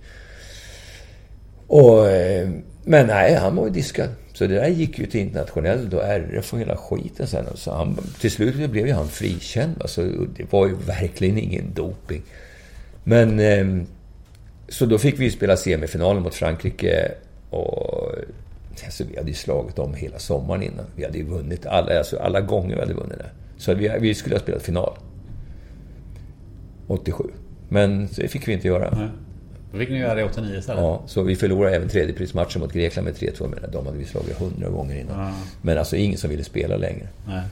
Speaker 15: Och, eh, men nej, han var ju diskad. Så det där gick ju till internationellt och RF och hela skiten sen. Så han, till slut blev ju han frikänd. Alltså, det var ju verkligen ingen doping. Men... Eh, så då fick vi ju spela semifinalen mot Frankrike. Och alltså, vi hade ju slagit dem hela sommaren innan. Vi hade ju vunnit alla, alltså, alla gånger vi hade vunnit det. Så vi, vi skulle ha spelat final. 87. Men det fick vi inte göra.
Speaker 2: Nej. Då fick ni göra det i 89 istället.
Speaker 15: Ja, så vi förlorade även tredjeprismatchen mot Grekland med 3-2. Men de hade vi slagit hundra gånger innan.
Speaker 2: Ja.
Speaker 15: Men alltså ingen som ville spela längre.
Speaker 2: Nej.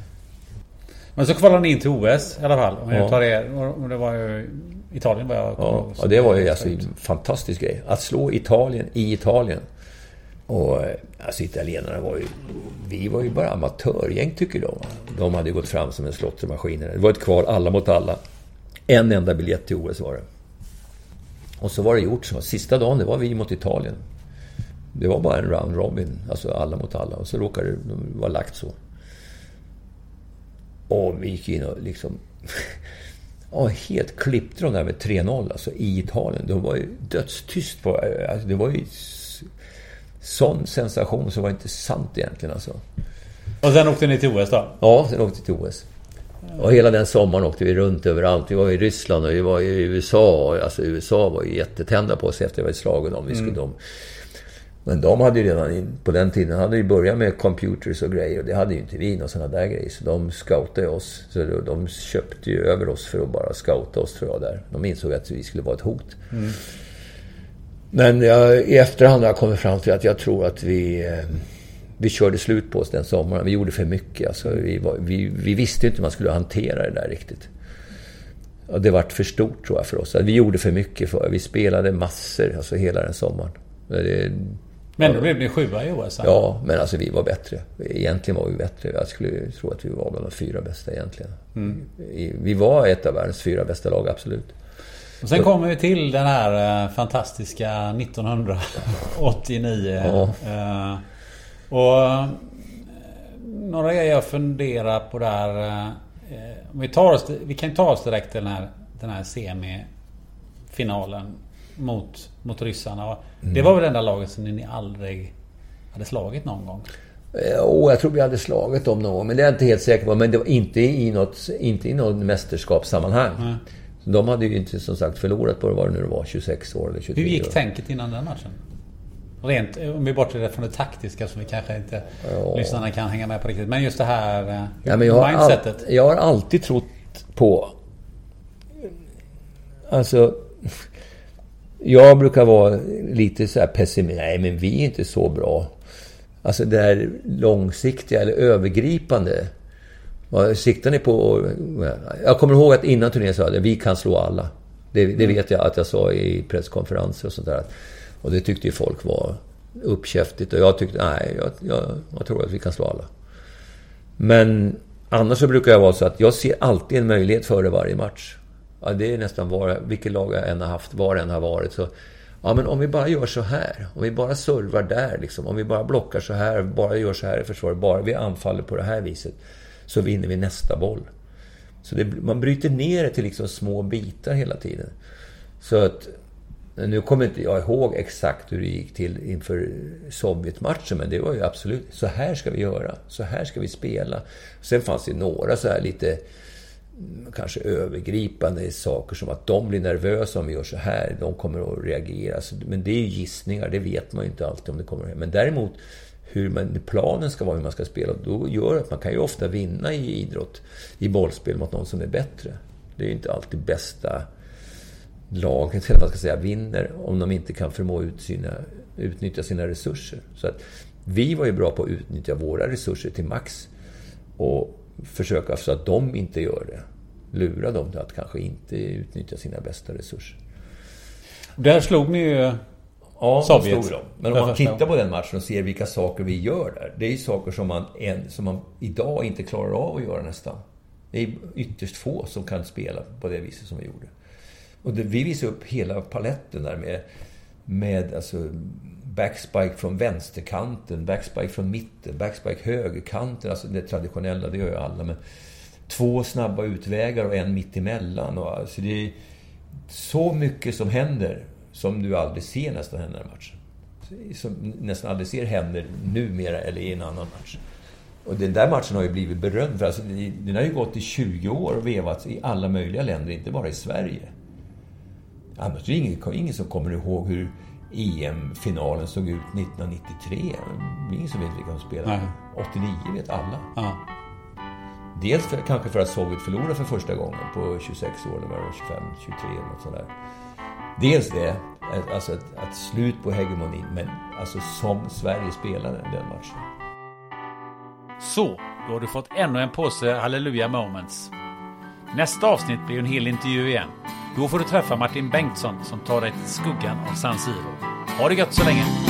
Speaker 2: Men så kvalade ni in till OS i alla fall. Om jag
Speaker 15: Ja.
Speaker 2: tar er, och det var ju Italien var jag
Speaker 15: Ja, och det var ju alltså en fantastisk grej. Att slå Italien i Italien. Och eh, alltså italienarna var ju... Vi var ju bara amatörgäng tycker de. De hade gått fram som en slottermaskin. Det var ett kval alla mot alla. En enda biljett till OS var det. Och så var det gjort så. Sista dagen, det var vi mot Italien. Det var bara en round robin, alltså alla mot alla. Och så råkade det vara lagt så. Och vi gick in och liksom... Ja, helt klippte de där med 3-0 alltså, i Italien. Det var ju dödstyst på... Alltså, det var ju sån sensation så var det inte sant egentligen alltså.
Speaker 2: Och sen åkte ni till OS då?
Speaker 15: Ja, sen åkte vi till OS. Och hela den sommaren åkte vi runt överallt. Vi var i Ryssland och vi var i USA. Alltså USA var ju jättetända på oss efter att vi slagit dem. Vi skulle
Speaker 2: Mm.
Speaker 15: dem. Men de hade ju redan, på den tiden, hade ju börjat med computers och grejer. Och det hade ju inte vi, och sådana där grejer. Så de scoutade oss. Så de- de köpte ju över oss för att bara scouta oss, tror jag, där. De insåg att vi skulle vara ett hot.
Speaker 2: Mm.
Speaker 15: Men jag, i efterhand har jag kommit fram till att jag tror att vi... Eh, vi körde slut på oss den sommaren. Vi gjorde för mycket. Alltså, vi, var, vi, vi visste inte hur man skulle hantera det där riktigt. Och det vart för stort tror jag för oss. Att vi gjorde för mycket. För, vi spelade massor, alltså hela den sommaren. Det,
Speaker 2: Men då blev ni sjua i OS? alltså?
Speaker 15: Ja, men alltså vi var bättre. Egentligen var vi bättre. Jag skulle tro att vi var bland de fyra bästa egentligen.
Speaker 2: Mm.
Speaker 15: Vi var ett av världens fyra bästa lag, absolut.
Speaker 2: Och sen kommer vi till den här eh, fantastiska 1989.
Speaker 15: Ja.
Speaker 2: Och eh, några grejer jag funderar på där. eh,
Speaker 6: vi, tar oss, vi kan ta oss direkt till den här, den här semifinalen mot, mot ryssarna. Mm. Det var väl det enda laget som ni aldrig hade slagit någon gång?
Speaker 15: Oh, jag tror vi hade slagit dem någon gång, men det är jag inte helt säker på. Men det var inte i något, inte i något mästerskapssammanhang. Mm. De hade ju inte som sagt förlorat på vad det nu var, 26 år eller 23
Speaker 6: Hur gick
Speaker 15: år.
Speaker 6: tänket innan den matchen? Rent, om vi bortser från det taktiska som vi kanske inte ja. lyssnarna kan hänga med på riktigt. Men just det här eh,
Speaker 15: ja, men jag mindsetet. Har all, jag har alltid trott på... Alltså... Jag brukar vara lite så här pessimist. Nej, men vi är inte så bra. Alltså det här långsiktiga eller övergripande. Vad siktar ni på? Jag kommer ihåg att innan turneringen sa jag att vi kan slå alla. Det, det, mm. vet jag att jag sa i presskonferenser och sånt där. Och det tyckte ju folk var uppkäftigt. Och jag tyckte, nej, jag, jag, jag tror att vi kan slå alla. Men annars så brukar jag vara så att jag ser alltid en möjlighet före varje match. Ja, det är nästan var, vilket lag jag än har haft, var än har varit. Så, ja, men om vi bara gör så här. Om vi bara servar där, liksom, om vi bara blockar så här, bara gör så här i försvaret, bara vi anfaller på det här viset. Så vinner vi nästa boll. Så det, man bryter ner det till liksom små bitar hela tiden. Så att nu kommer inte jag ihåg exakt hur det gick till inför Sovjetmatchen, men det var ju absolut så här ska vi göra, så här ska vi spela. Sen fanns det några så här lite mm, kanske övergripande saker som att de blir nervösa om vi gör så här, de kommer att reagera. Men det är ju gissningar, det vet man ju inte alltid om det kommer att Men däremot hur man, planen ska vara, hur man ska spela, då gör att man kan ju ofta vinna i idrott, i bollspel mot någon som är bättre. Det är ju inte alltid bästa laget, eller vad ska säga, vinner om de inte kan förmå ut sina, utnyttja sina resurser. Så att vi var ju bra på att utnyttja våra resurser till max och försöka så att de inte gör det. Lura dem till att kanske inte utnyttja sina bästa resurser.
Speaker 6: Där slog ni ju
Speaker 15: Ja, Sovjet. Slog Men om man tittar på den matchen och ser vilka saker vi gör där. Det är ju saker som man, en, som man idag inte klarar av att göra nästan. Det är ytterst få som kan spela på det viset som vi gjorde. Och det, vi visade upp hela paletten där med, med alltså, backspike från vänsterkanten, backspike från mitten, backspike högerkanten. Alltså det traditionella, det gör ju alla. Men två snabba utvägar och en mittemellan. Och, alltså det är så mycket som händer som du aldrig ser nästan hända i matchen. Som nästan aldrig ser händer numera eller i en annan match. Och den där matchen har ju blivit berömd. För alltså, den har ju gått i 20 år och vevats i alla möjliga länder, inte bara i Sverige. Annars är det ingen, ingen som kommer ihåg hur EM-finalen såg ut 1993. Det är ingen som vet vilka som spelade. Nej. 89 vet alla. Ja. Dels för, kanske för att Sovjet förlorade för första gången på 26 år, eller var det 25, 23 eller något sådär. Dels det, alltså ett, ett slut på hegemonin, men alltså som Sverige spelade den matchen.
Speaker 6: Så, då har du fått ännu en påse Halleluja Moments. Nästa avsnitt blir en hel intervju igen. Då får du träffa Martin Bengtsson som tar dig till skuggan av San Siro. Ha det gött så länge!